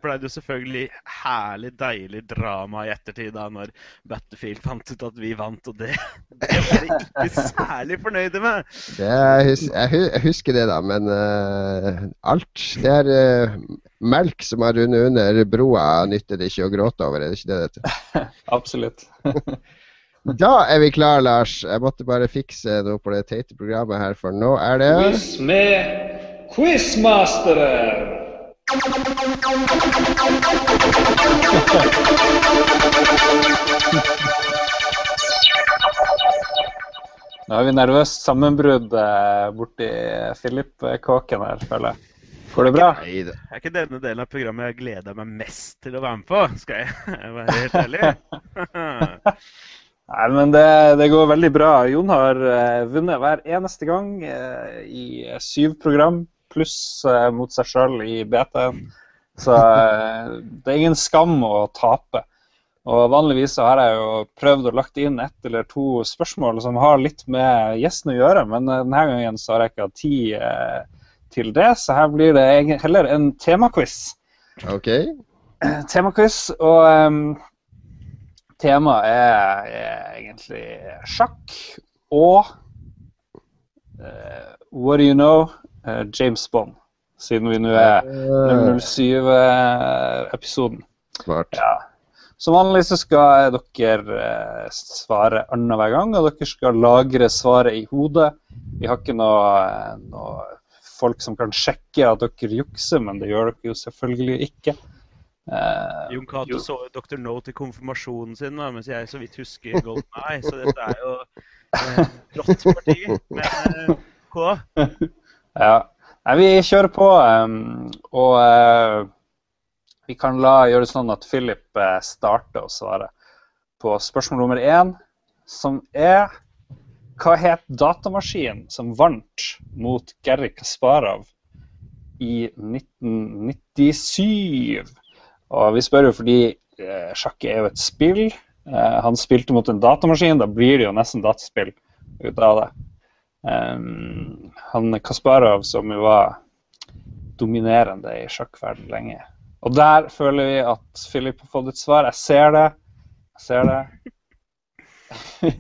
ble det jo selvfølgelig herlig, deilig drama i ettertid da når Battlefield fant ut at vi vant, og det, det var de ikke særlig fornøyde med. Det, jeg, hus jeg, husker det, da, men uh, alt Det er uh, melk som har rundet under broa, nytter det ikke å gråte over, er det ikke det det heter? Absolutt. Da er vi klar, Lars. Jeg måtte bare fikse noe på det teite programmet her, for nå er det Quiz med quizmasteren. Nå har vi nervøst sammenbrudd eh, borti Philip-kåken her, føler jeg. Går det bra? Nei. Det er ikke denne delen av programmet jeg gleder meg mest til å være med på, skal jeg være helt ærlig. Nei, men det, det går veldig bra. Jon har eh, vunnet hver eneste gang eh, i syv program, pluss eh, mot seg sjøl i BT-en. Så eh, det er ingen skam å tape. Og Vanligvis så har jeg jo prøvd å lagt inn ett eller to spørsmål som har litt med gjesten å gjøre, men eh, denne gangen så har jeg ikke hatt tid til det, så her blir det heller en temaquiz. OK. Temaquiz, og um, temaet er, er egentlig sjakk og uh, What do you know? Eh, James Bond, siden vi nå er Eh, 007-episoden. smart. Ja. Som vanlig så skal dere eh, svare annenhver gang, og dere skal lagre svaret i hodet. Vi har ikke noe, eh, noe folk som kan sjekke at dere jukser, men det gjør dere jo selvfølgelig ikke. Uh, Jon Cato så Dr. No til konfirmasjonen sin, da, mens jeg så vidt husker Golden Eye, så dette er jo eh, rått parti. Men eh, K, Ja. Nei, vi kjører på, Um, og uh, vi kan la gjøre det sånn at Philip uh, starter å svare på spørsmål nummer én, som er Hva het datamaskinen som vant mot Gerry Kasparov i 1997? Og vi spør jo fordi uh, sjakk er jo et spill. Han spilte mot en datamaskin, da blir det jo nesten dataspill ut av det. Um, han Kasparov, som jo var dominerende i sjakkverden lenge. Og der føler vi at Philip har fått et svar. Jeg ser det. Jeg ser det.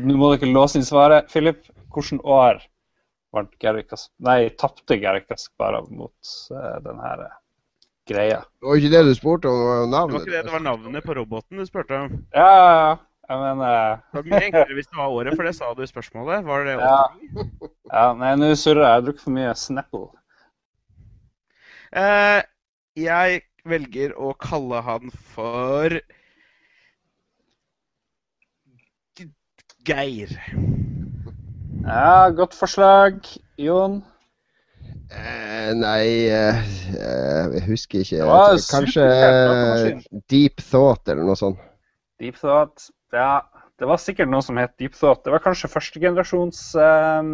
Nå må dere låse inn svaret. Philip, hvilket år vant Gary Kas Nei, tapte Gary Kasparov mot uh, den her eh, greia? Det var ikke det du spurte om, det var jo det var ikke det, det var navnet på roboten du spurte om. Ja, ja, ja. Jeg uh... Det mye enklere hvis det var året, for det sa du i spørsmålet. Var det Ja. 89? ja, Nei, nå surrer jeg. Jeg har drukket for mye Snapple. Uh, jeg velger å kalle han for Geir. Ja, godt forslag. Jon? Eh, nei, eh, jeg husker ikke. Kanskje eh. Deep Thought eller noe sånt. Deep Thought. Ja, det var sikkert noe som het Deep Thought. Det var kanskje førstegenerasjons eh,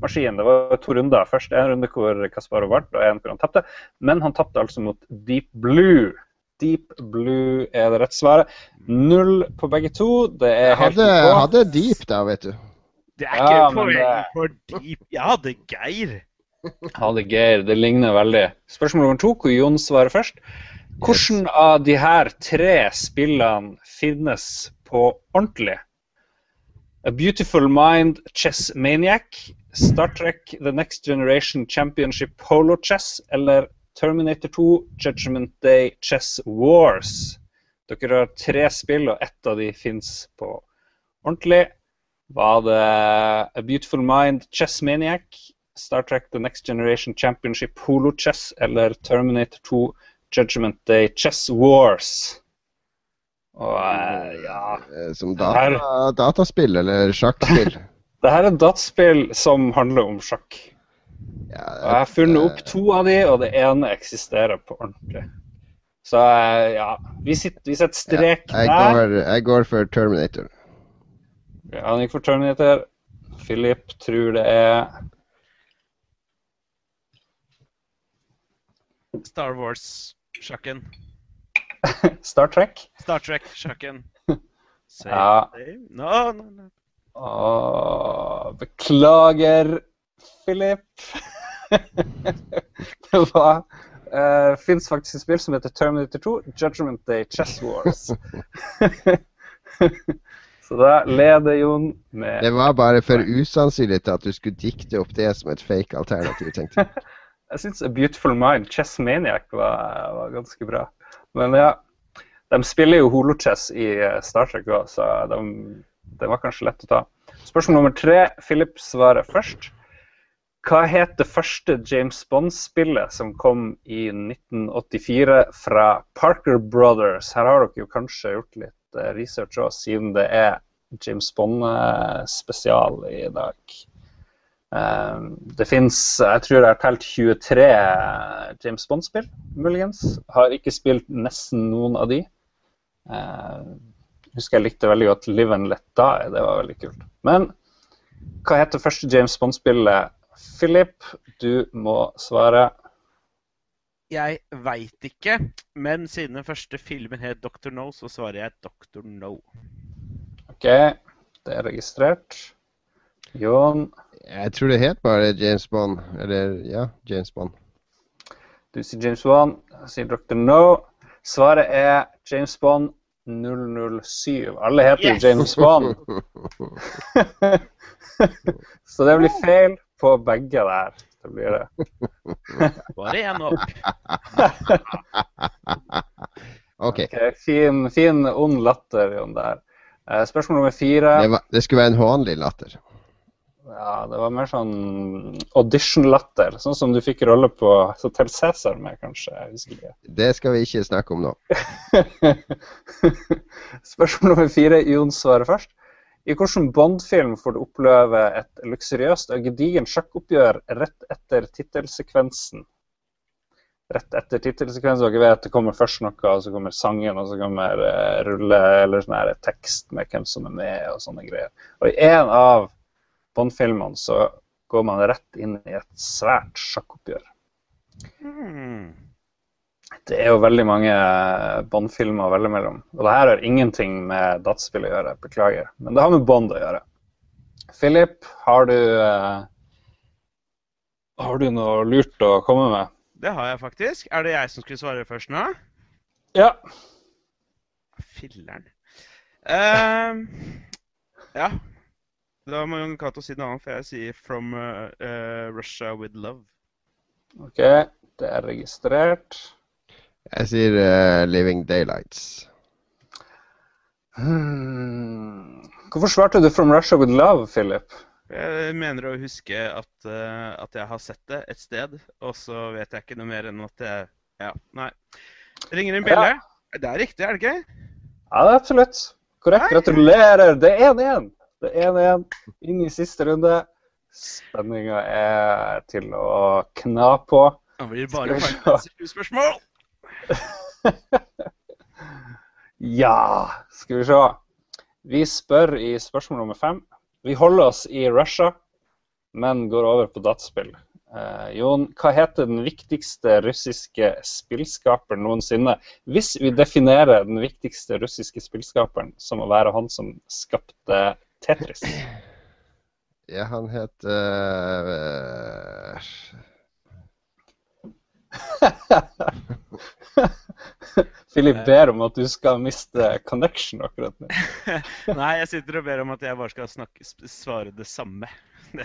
maskin. Det var to runder. Først en runde hvor Kasparov vant, og en hvor han tapte. Men han tapte altså mot Deep Blue. Deep Blue er det rette svaret. Null på begge to. Det er Jeg helt hadde, hadde Deep da, vet du. Det er ikke ja, poeng det- for deep. Jeg hadde Geir. Ha det, Geir. Det ligner veldig. Spørsmål nummer to, hvor Jon svarer først. Hvordan av de her tre spillene finnes på ordentlig? A Beautiful Mind Chess Maniac, Star Trek The Next Generation Championship Polo Chess eller Terminator 2 Judgment Day Chess Wars? Dere har tre spill, og ett av de fins på ordentlig. Var det A Beautiful Mind Chess Maniac, Star Trek The Next Generation Championship Polo Chess eller Terminator 2 Judgment Day Chess Wars? Og eh, ja Eh, Som data, dataspill eller sjakkspill. Det her er et dataspill som handler om sjakk. Ja, Og jeg har funnet opp to av de, og det ene eksisterer på ordentlig. Så eh, ja, vi, sitter, vi setter strek jeg, der. går, jeg går for Terminator. Ja, han gikk for Terminator. Philip tror det er Star Wars-sjakken. Star Trek. Star Trek-sjakken. Ja. No, no, no. Åh, beklager, Philip. det var uh, Fins faktisk et spill som heter Terminator 2, Judgment Day Chess Wars. Så da leder Jon med Det var bare for usannsynlig at du skulle dikte opp det som et fake alternativ, tenkte jeg. Jeg syns A Beautiful Mind, Chess Maniac, var, var ganske bra. Men ja, de spiller jo holochess i eh, Star Trek òg, så de, det var kanskje lett å ta. Spørsmål nummer tre. Philip svarer først. Hva het det første James Bond-spillet som kom i 1984 fra Parker Brothers? Her har dere jo kanskje gjort litt eh, research òg, siden det er James Bond-spesial i dag. Eh, Det fins Jeg tror jeg har telt 23 James Bond-spill, muligens. Har ikke spilt nesten noen av de. Jeg husker jeg likte veldig godt Live and Let Die. Det var veldig kult. Men hva heter første James Bond-spillet? Philip, du må svare. Jeg veit ikke, men siden den første filmen het Dr. No, så svarer jeg Dr. No. OK, det er registrert. Jon, Jeg tror det het bare James Bond. Eller ja, James Bond. du sier James Bond. Jeg sier Dr. No. Svaret er James Bond 007. Alle heter jo Yes! James Bond. Så det blir feil på begge der. Det blir det. Bare én opp. OK. okay. fin, fin ond latter, Jon, der. Eh, spørsmål nummer fire. Det, var, det skulle være en hånlig latter. Ja, det var mer sånn audition-latter. Sånn som du fikk rolle på Hotel Cæsar med, kanskje. Jeg husker ikke. Det skal vi ikke snakke om nå. Spørsmål nummer fire. Jon svarer først. I hvilken Bond-film får du oppleve et luksuriøst og gedigent sjakkoppgjør rett etter tittelsekvensen? Rett etter tittelsekvensen. Dere vet det kommer først noe, og så kommer sangen, og så kommer uh, rulle eller sånn her tekst med hvem som er med, og sånne greier. Og i en av Bond-filmene så går man rett inn i et svært sjakkoppgjør. Hmm. Det er jo veldig mange Bond-filmer å velge mellom. Og det her har ingenting med dataspill å gjøre, beklager. Men det har med Bond å gjøre. Philip, har du uh, Har du noe lurt å komme med? Det har jeg faktisk. Er det jeg som skulle svare først nå? Ja. Filler'n. Uh, ja. Da må Jon Cato si noe annet, for jeg sier 'From uh, uh, Russia with Love'. OK, det er registrert. Jeg sier uh, 'Living Daylights'. Hmm. Hvorfor svarte du 'From Russia with Love', Philip? Jeg mener å huske at, uh, at jeg har sett det et sted, og så vet jeg ikke noe mer enn at jeg Ja, nei. Ringer en bjelle. Det er riktig, er det ikke? Ja, det er absolutt. Korrekt. Gratulerer. Det er 1-1. Det er 1-1 inn i siste runde. Spenninga er til å kna på. Det blir bare spørsmål Ja, skal vi se. Vi spør i spørsmål nummer fem. Vi holder oss i Russia, men går over på dataspill. Eh, Jon, hva heter den viktigste russiske spillskaperen noensinne? Hvis vi definerer den viktigste russiske spillskaperen som å være han som skapte Tetris. Ja, han het uh... Philip ber om at du skal miste connection akkurat nå. Nei, jeg sitter og ber om at jeg bare skal snakke, svare det samme.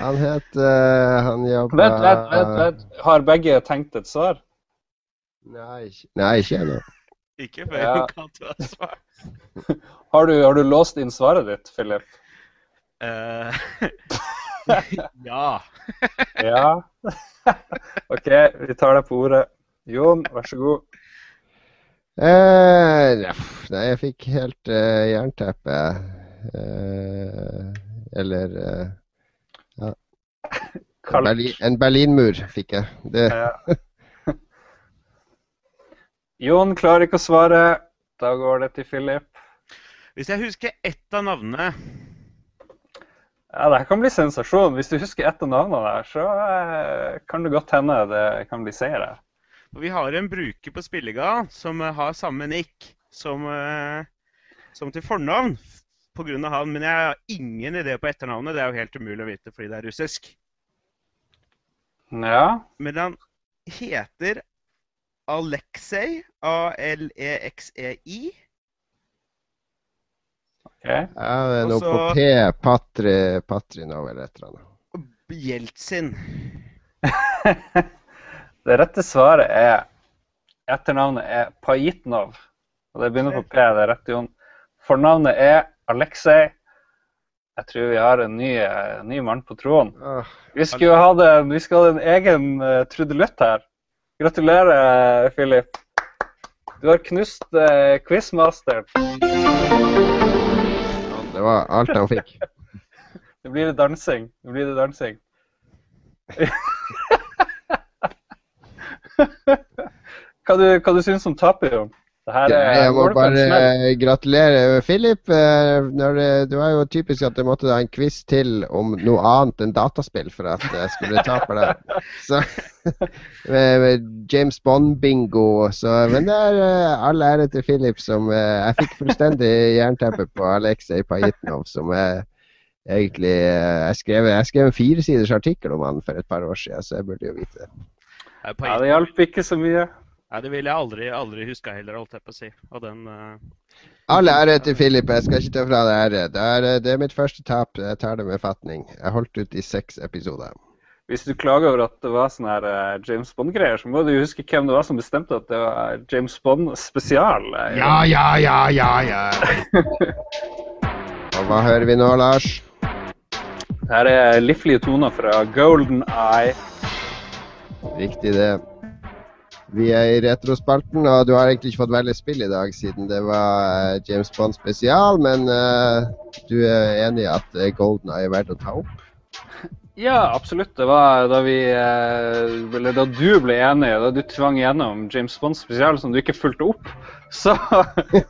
Han het uh, Han jobba Vent, vent, vent. Har begge tenkt et svar? Nei, ikke ennå. Ikke før Ja. du har svar. Har du, har du låst inn svaret ditt, Philip? Uh, ja. Ja. OK, vi tar deg på ordet. Jon, vær så god. Uh, nei, jeg fikk helt uh, jernteppe. Uh, eller Kaldt. Berlin, En Berlinmur fikk jeg. Det, Ja. Jon klarer ikke å svare. Da går det til Philip. Hvis jeg husker ett av navnene Ja, det her kan bli sensasjon. Hvis du husker ett av navnene der, så eh, kan det godt hende det kan bli seier her. Vi har en bruker på Spillega som eh, har samme nikk som, eh, som til fornavn pga. han. Men jeg har ingen idé på etternavnet. Det er jo helt umulig å vite fordi det er russisk. Ja. Men han heter Aleksej. A-l-e-x-e-i. ok. Ja, det er noe på P. Patri, Patrinov eller et eller annet. Jeltsin. Det rette svaret er Etternavnet er Pajitnov. Og det begynner på P. Det er rett, Jon. Fornavnet er Aleksej. Jeg tror vi har en ny, eh, ny mann på troen. Vi skulle ha en, ha en egen uh, trudelutt her. Gratulerer, Philip. Du har knust uh, quizmasteren. det var alt jeg fikk. Det blir det dansing. Det blir det dansing. hva du, hva du syns om tapet, Jon? Det her er jeg må det bare smell? eh, gratulere Philip. eh, Når det, det var jo typisk at jeg måtte ha en quiz til om noe annet enn dataspill for at jeg skulle tape det. Så med, med James Bond-bingo. Men det er eh, all ære til Philip som eh, Jeg fikk fullstendig jernteppe på Aleksej Pajitnov, som jeg egentlig eh, Jeg skrev, jeg skrev en firesiders artikkel om han for et par år siden, så jeg burde jo vite det. Ja, det hjalp ikke så mye. Nei, det ville jeg aldri, aldri huska heller, holdt jeg på å si. Og den uh, All ære til Philip. Jeg skal ikke ta fra deg ære. Det er, eh, det er mitt første tap. Jeg tar det med fatning. Jeg holdt ut i seks episoder. Hvis du klager over at det var sånne her eh, James Bond-greier, så må du huske hvem det var som bestemte at det var James Bond spesial. Ja, ja, ja, ja, ja. Og hva hører vi nå, Lars? Her er liflige toner fra Golden Eye. Riktig det. Vi er i retrospalten, og du har egentlig ikke fått velge spill i dag siden det var eh, James Bond spesial, men uh, du er enig i at eh, Golden er verdt å ta opp? Ja, absolutt. Det var da vi eh, Eller da du ble enig, da du tvang gjennom James Bond spesial som du ikke fulgte opp, så,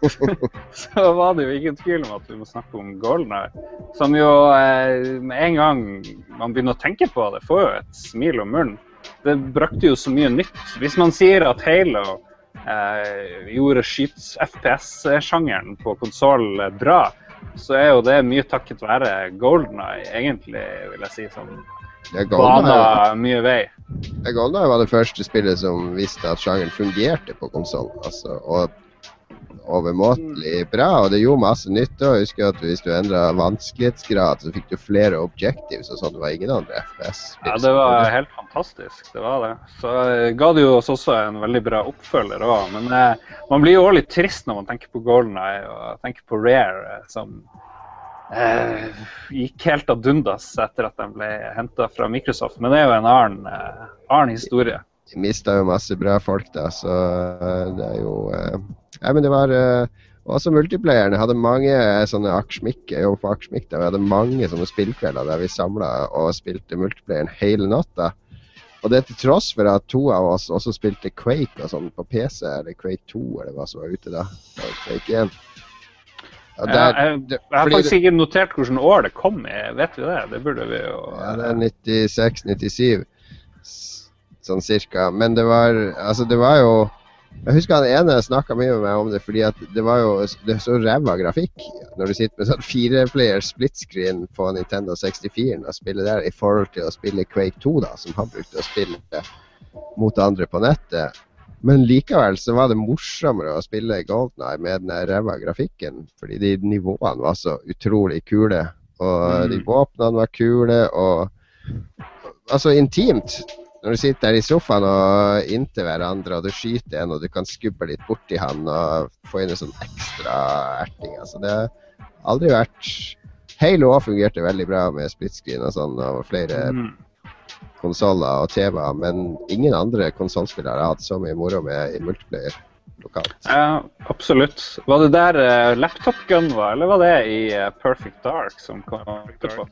så var det jo ingen tvil om at vi må snakke om Golden Eye. Som jo eh, med en gang man begynner å tenke på det, får jo et smil om munnen. Det brakte jo så mye nytt. Hvis man sier at Halo eh, gjorde skyts-FPS-sjangeren på konsoll bra, så er jo det mye takket være Golden Eye, egentlig, vil jeg si. Som bana mye vei. Golden Eye var det første spillet som visste at sjangeren fungerte på konsoll. Altså, og overmåtelig bra, og det gjorde masse nytte. Og jeg husker at hvis du endra vanskelighetsgrad, så fikk du flere objectives og sånn. Det var ingen andre FPS-spill. Ja, det var helt fantastisk. Det var det. Så eh, ga det jo oss også en veldig bra oppfølger òg. Men eh, man blir jo også litt trist når man tenker på Golden Eye og tenker på Rare, eh, som eh, gikk helt ad undas etter at de ble henta fra Microsoft. Men det er jo en annen, eh, annen historie. De mista jo masse bra folk da, så eh, det er jo eh, Nei, men det var eh, også multiplayerne hadde mange sånne aksjmikk. Jeg på aksjmikk da. Vi hadde mange sånne spillkvelder der vi samla og spilte multiplayeren hele natta. Og det til tross for at to av oss også spilte Quake og sånn på PC, eller Quake 2 eller hva som var ute da. Quake 1. Ja, Ja, der, jeg, det- jeg har faktisk ikke notert hvilket år det kom i. Vet vi det? Det burde vi jo Ja, det er 96-97, sånn cirka. Men det var Altså, det var jo Jeg husker han ene snakka mye med meg om det, fordi at det var jo det er så ræva grafikk når du sitter med sånn fireplayer split screen på Nintendo 64 og spiller der, i forhold til å spille Quake 2, da, som han brukte å spille mot andre på nettet. Men likevel så var det morsommere å spille Golden Eye med den ræva grafikken, fordi de nivåene var så utrolig kule. Og de Mm. våpnene var kule, og altså intimt. Når du sitter i sofaen og inntil hverandre, og du skyter en, og du kan skubbe litt borti han og få inn en sånn ekstra erting. Altså, det har aldri vært Halo òg fungerte veldig bra med split screen og sånn, og flere Mm. konsoller og TV-er, men ingen andre konsollspillere har hatt så mye moro med i multiplayer lokalt. Ja, absolutt. Var det der uh, laptop gun var, eller var det i uh, Perfect Dark som kom etterpå?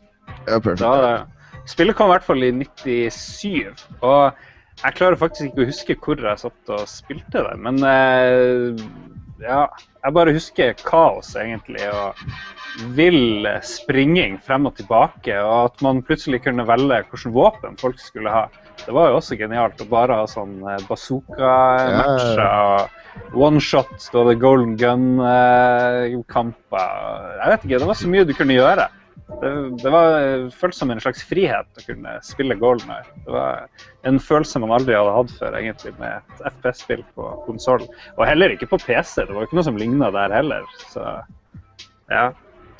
Ja, perfect. Da, det- spillet kom i hvert fall i 97, og jeg klarer faktisk ikke å huske hvor jeg satt og spilte det, men eh, ja, jeg bare husker kaos, egentlig. og vill springing frem og tilbake, og at man plutselig kunne velge hvilket våpen folk skulle ha. Det var jo også genialt å bare ha sånn eh, bazooka-matcher. og One shot, da det golden gun-kamper. Jeg vet ikke, det var så mye du kunne gjøre. Det, det var føltes som en slags frihet å kunne spille golden her. Det var en følelse man aldri hadde hatt før, egentlig, med et FPS-spill på konsoll. Og heller ikke på PC. Det var ikke noe som ligna der heller. Så ja.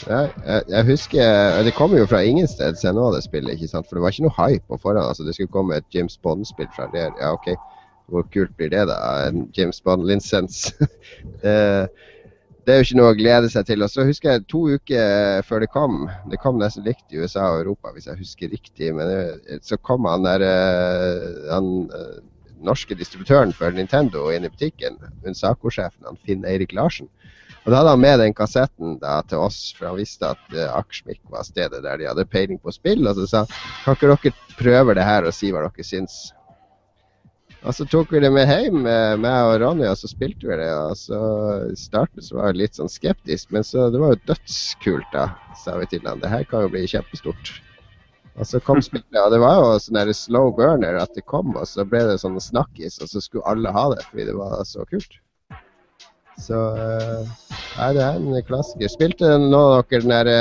Ja, jeg, jeg husker Det kommer jo fra ingensteds nå det spillet. ikke sant? For det var ikke noe hype på forhånd. altså Det skulle komme et James Bond-spill fra der. Ja, OK. Hvor kult blir det, da? En James Bond-lisens. det, er jo ikke noe å glede seg til. Og så husker jeg to uker før det kom Det kom nesten likt i USA og Europa, hvis jeg husker riktig. Men det, så kom han der han norske distributøren for Nintendo inn i butikken. Unsako-sjefen, han Finn Eirik Larsen. Og Da hadde han med den kassetten da, til oss, for han visste at uh, Akersmik var stedet der de hadde peiling på spill. Og så sa han kan ikke dere prøve det her og si hva dere syns. Og så tok vi det med hjem, meg og Ronny, og så spilte vi det. Og så I starten så var jeg litt sånn skeptisk, men så det var jo dødskult, da, sa vi til han. Det her kan jo bli kjempestort. Og så kom spillet, og det var jo sånn der slow burner at det kom, og så ble det sånn snakkis, og så skulle alle ha det fordi det var så kult. Så Nei, det er en klassiker. Spilte noen av dere den derre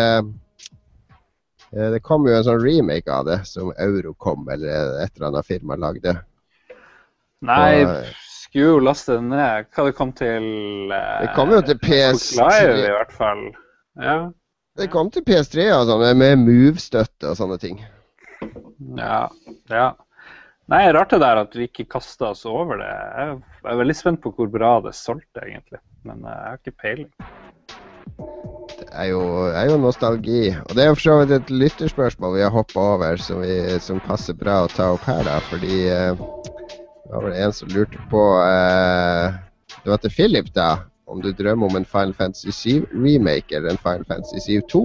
Det kom jo en sånn remake av det, som Eurocom eller et eller annet firma lagde. Nei, skulle jo laste det ned. Hva det kom til Det kom jo til PS3. Live, i hvert fall. Ja. Det kom til PS3 og med Move-støtte og sånne ting. Ja. ja. Nei, rart det der at vi ikke kasta oss over det. Jeg er veldig spent på hvor bra det solgte, egentlig. Men jeg har ikke peiling. Det er jo, er jo nostalgi. Og det er for så vidt et lytterspørsmål vi har hoppa over, som, vi, som, passer bra å ta opp her, da. Fordi eh, det var vel en som lurte på eh, Det var til Philip, da. Om du drømmer om en Final Fantasy 7 remake eller en Final Fantasy 7 2.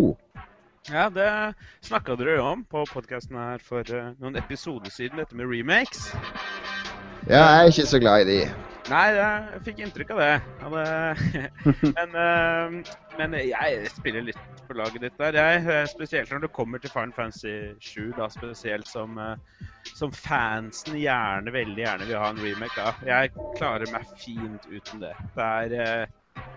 Ja, det snakka dere jo om på podkasten her for uh, noen episoder siden, dette med remakes. Ja, jeg er ikke så glad i de. Nei, jeg fikk inntrykk av det. Det men, uh, men, jeg spiller litt på laget ditt der, jeg. Spesielt når det kommer til Final Fantasy 7, da spesielt som, uh, som fansen gjerne, veldig gjerne vil ha en remake av. Jeg klarer meg fint uten det. Det er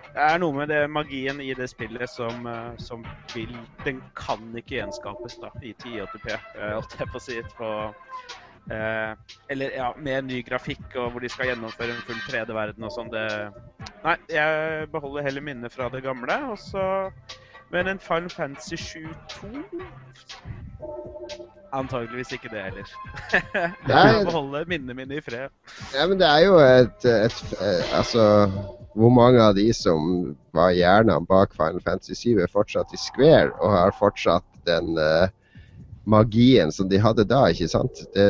det er noe med det magien i det spillet som, som vil Den kan ikke gjenskapes da, i 1080P, holdt jeg på å si. På, eh, eller ja, med ny grafikk og hvor de skal gjennomføre en full 3D-verden og sånn. Nei, jeg beholder heller minnet fra det gamle. Og så Men en Final Fantasy 7-2 Antageligvis ikke det heller. Jeg må beholde minnene mine i fred. Ja, men det er jo et, et, et Altså, hvor mange av de som var hjernene bak Final Fantasy 7, er fortsatt i Square og har fortsatt den uh, magien som de hadde da, ikke sant? Det,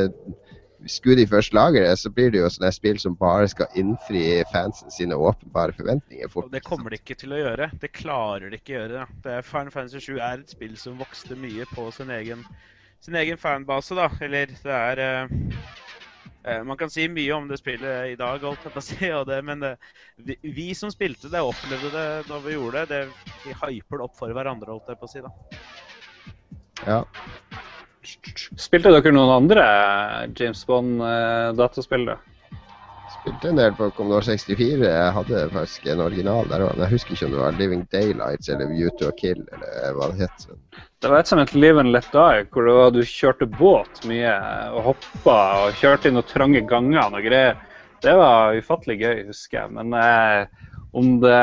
skulle de først lage det, så blir det jo sånne spill som bare skal innfri fansen sine åpenbare forventninger. Fort, og det kommer de ikke til å gjøre. Det klarer de ikke å gjøre. Det. Final Fantasy 7 er et spill som vokste mye på sin egen sin egen fanbase, da. Eller det er uh, Man kan si mye om det spillet i dag, si, det, men det, vi, vi, som spilte det, opplevde det når vi gjorde det. det vi hyper det opp for hverandre, holdt jeg på å si. da. Ja. Spilte dere noen andre James Bond-dataspill, da? Spilte en del på Commodore 64. Jeg hadde faktisk en original der òg. Jeg husker ikke om det var Living Daylights eller View to a Kill eller hva det het. Det var et som het Live and Let Die, hvor det var, du kjørte båt mye og hoppa og kjørte i noen trange ganger og greier. Det var ufattelig gøy, husker jeg. Men eh, om det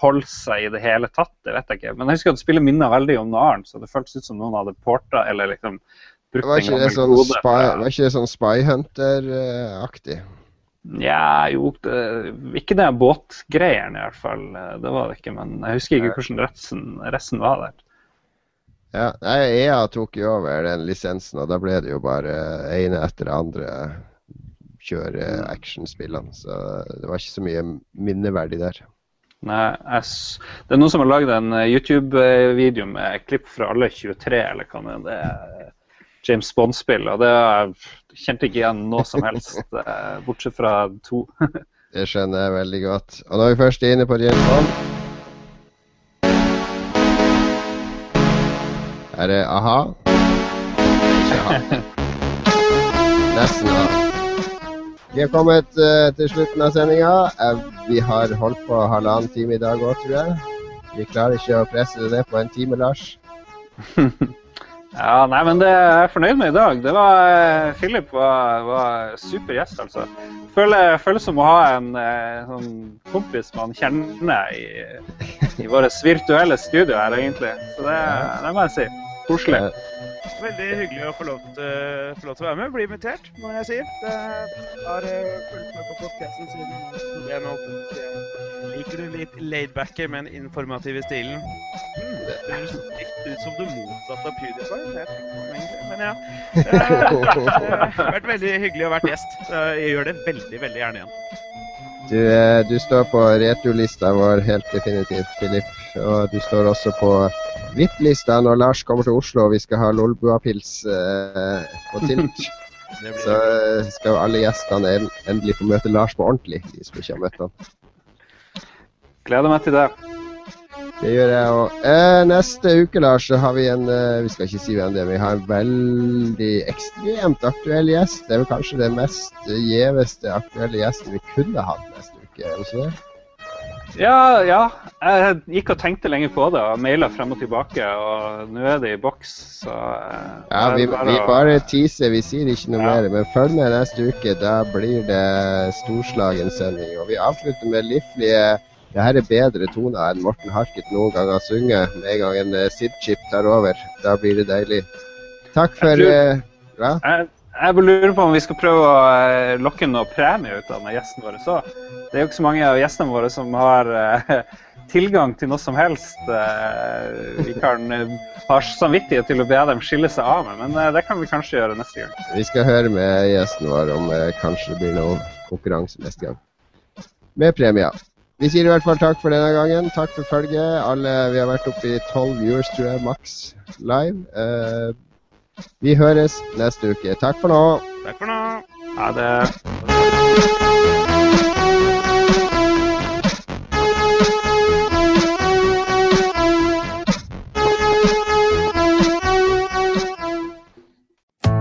holdt seg i det hele tatt, det vet jeg ikke. Men jeg husker at spillet minna veldig om noe annet, så det føltes ut som noen hadde porta eller liksom brukt var ikke det sånn spy, Var ikke det sånn Spy Hunter-aktig? Ja, jo det, Ikke det båtgreiene, i hvert fall. Det var det ikke. Men jeg husker ikke hvordan resten, resten var der. Ja, EA tok jo over den lisensen, og da ble det jo bare ene etter det andre kjøre actionspillene. Så det var ikke så mye minneverdig der. Nei, det er noen som har lagd en eh, YouTube-video med klipp fra alle 23, eller hva det er. James Bond-spill, og det kjente ikke igjen noe som helst, eh, bortsett fra to. det skjønner jeg veldig godt. Og når vi først er inne på James Bond Er det a-ha? Ikke a-ha. Nesten a-ha. Vi er kommet uh, til slutten av sendinga. Uh, vi har holdt på halvannen time i dag òg, tror jeg. Vi klarer ikke å presse det ned på en time, Lars. ja, nei, men det er jeg fornøyd med i dag. Det var uh, Philip var, var super gjest, altså. Føler, føler som å ha en sånn kompis man kjenner i, i vårt virtuelle studio her, egentlig. Så det, det må jeg si. Koselig. Veldig hyggelig å få lov, til, få lov til å være med. Bli invitert, må jeg si. Det har uh, fulgt med på podkasten siden jeg nå Liker du litt laidbacke, men informative stilen? Mm, det høres litt ut som det motsatte av PewDiePie. Men ja. Det har vært veldig hyggelig å være gjest. Jeg gjør det veldig, veldig gjerne igjen. Du, eh, du står på returlista vår helt definitivt, Filip. Og du står også på VIP-lista når Lars kommer til Oslo og vi skal ha Lolbua-pils eh, på Tilt. Så eh, skal alle gjestene endelig få møte Lars på ordentlig, de som ikke har møtt han. Gleder meg til det. Det gjør jeg òg. Eh, neste uke Lars, så har vi en eh, Vi skal ikke si hvem det er, men vi har en veldig ekstremt aktuell gjest. Det er vel kanskje det mest gjeveste aktuelle gjesten vi kunne hatt neste uke. er det ikke det? Ja, ja. Jeg gikk og tenkte lenge på det og maila frem og tilbake, og nå er det i boks, så eh, Ja, vi, vi bare teaser, vi sier ikke noe ja. mer. Men følg med neste uke, da blir det storslagen sending. Og vi avslutter med livlige det her er bedre toner enn Morten Harket noen gang har sunget. Med en gang en uh, SID-chip tar over. Da blir det deilig. Takk for jeg, tror, uh, jeg, jeg lurer på om vi skal prøve å uh, lokke noe premie ut av gjesten vår. Så det er jo ikke så mange av gjestene våre som har uh, tilgang til noe som helst vi kan ha samvittighet til å be dem skille seg av med, men det kan vi kanskje gjøre neste gang. Vi skal høre med gjesten vår om kanskje det blir noe konkurranse neste gang. Med premier. Vi sier i hvert fall takk for denne gangen. Takk for følget. Alle, vi har vært oppe i tolv viewers, tror jeg, maks live. Uh, vi høres neste uke. Takk for nå. Takk for nå. Ha det.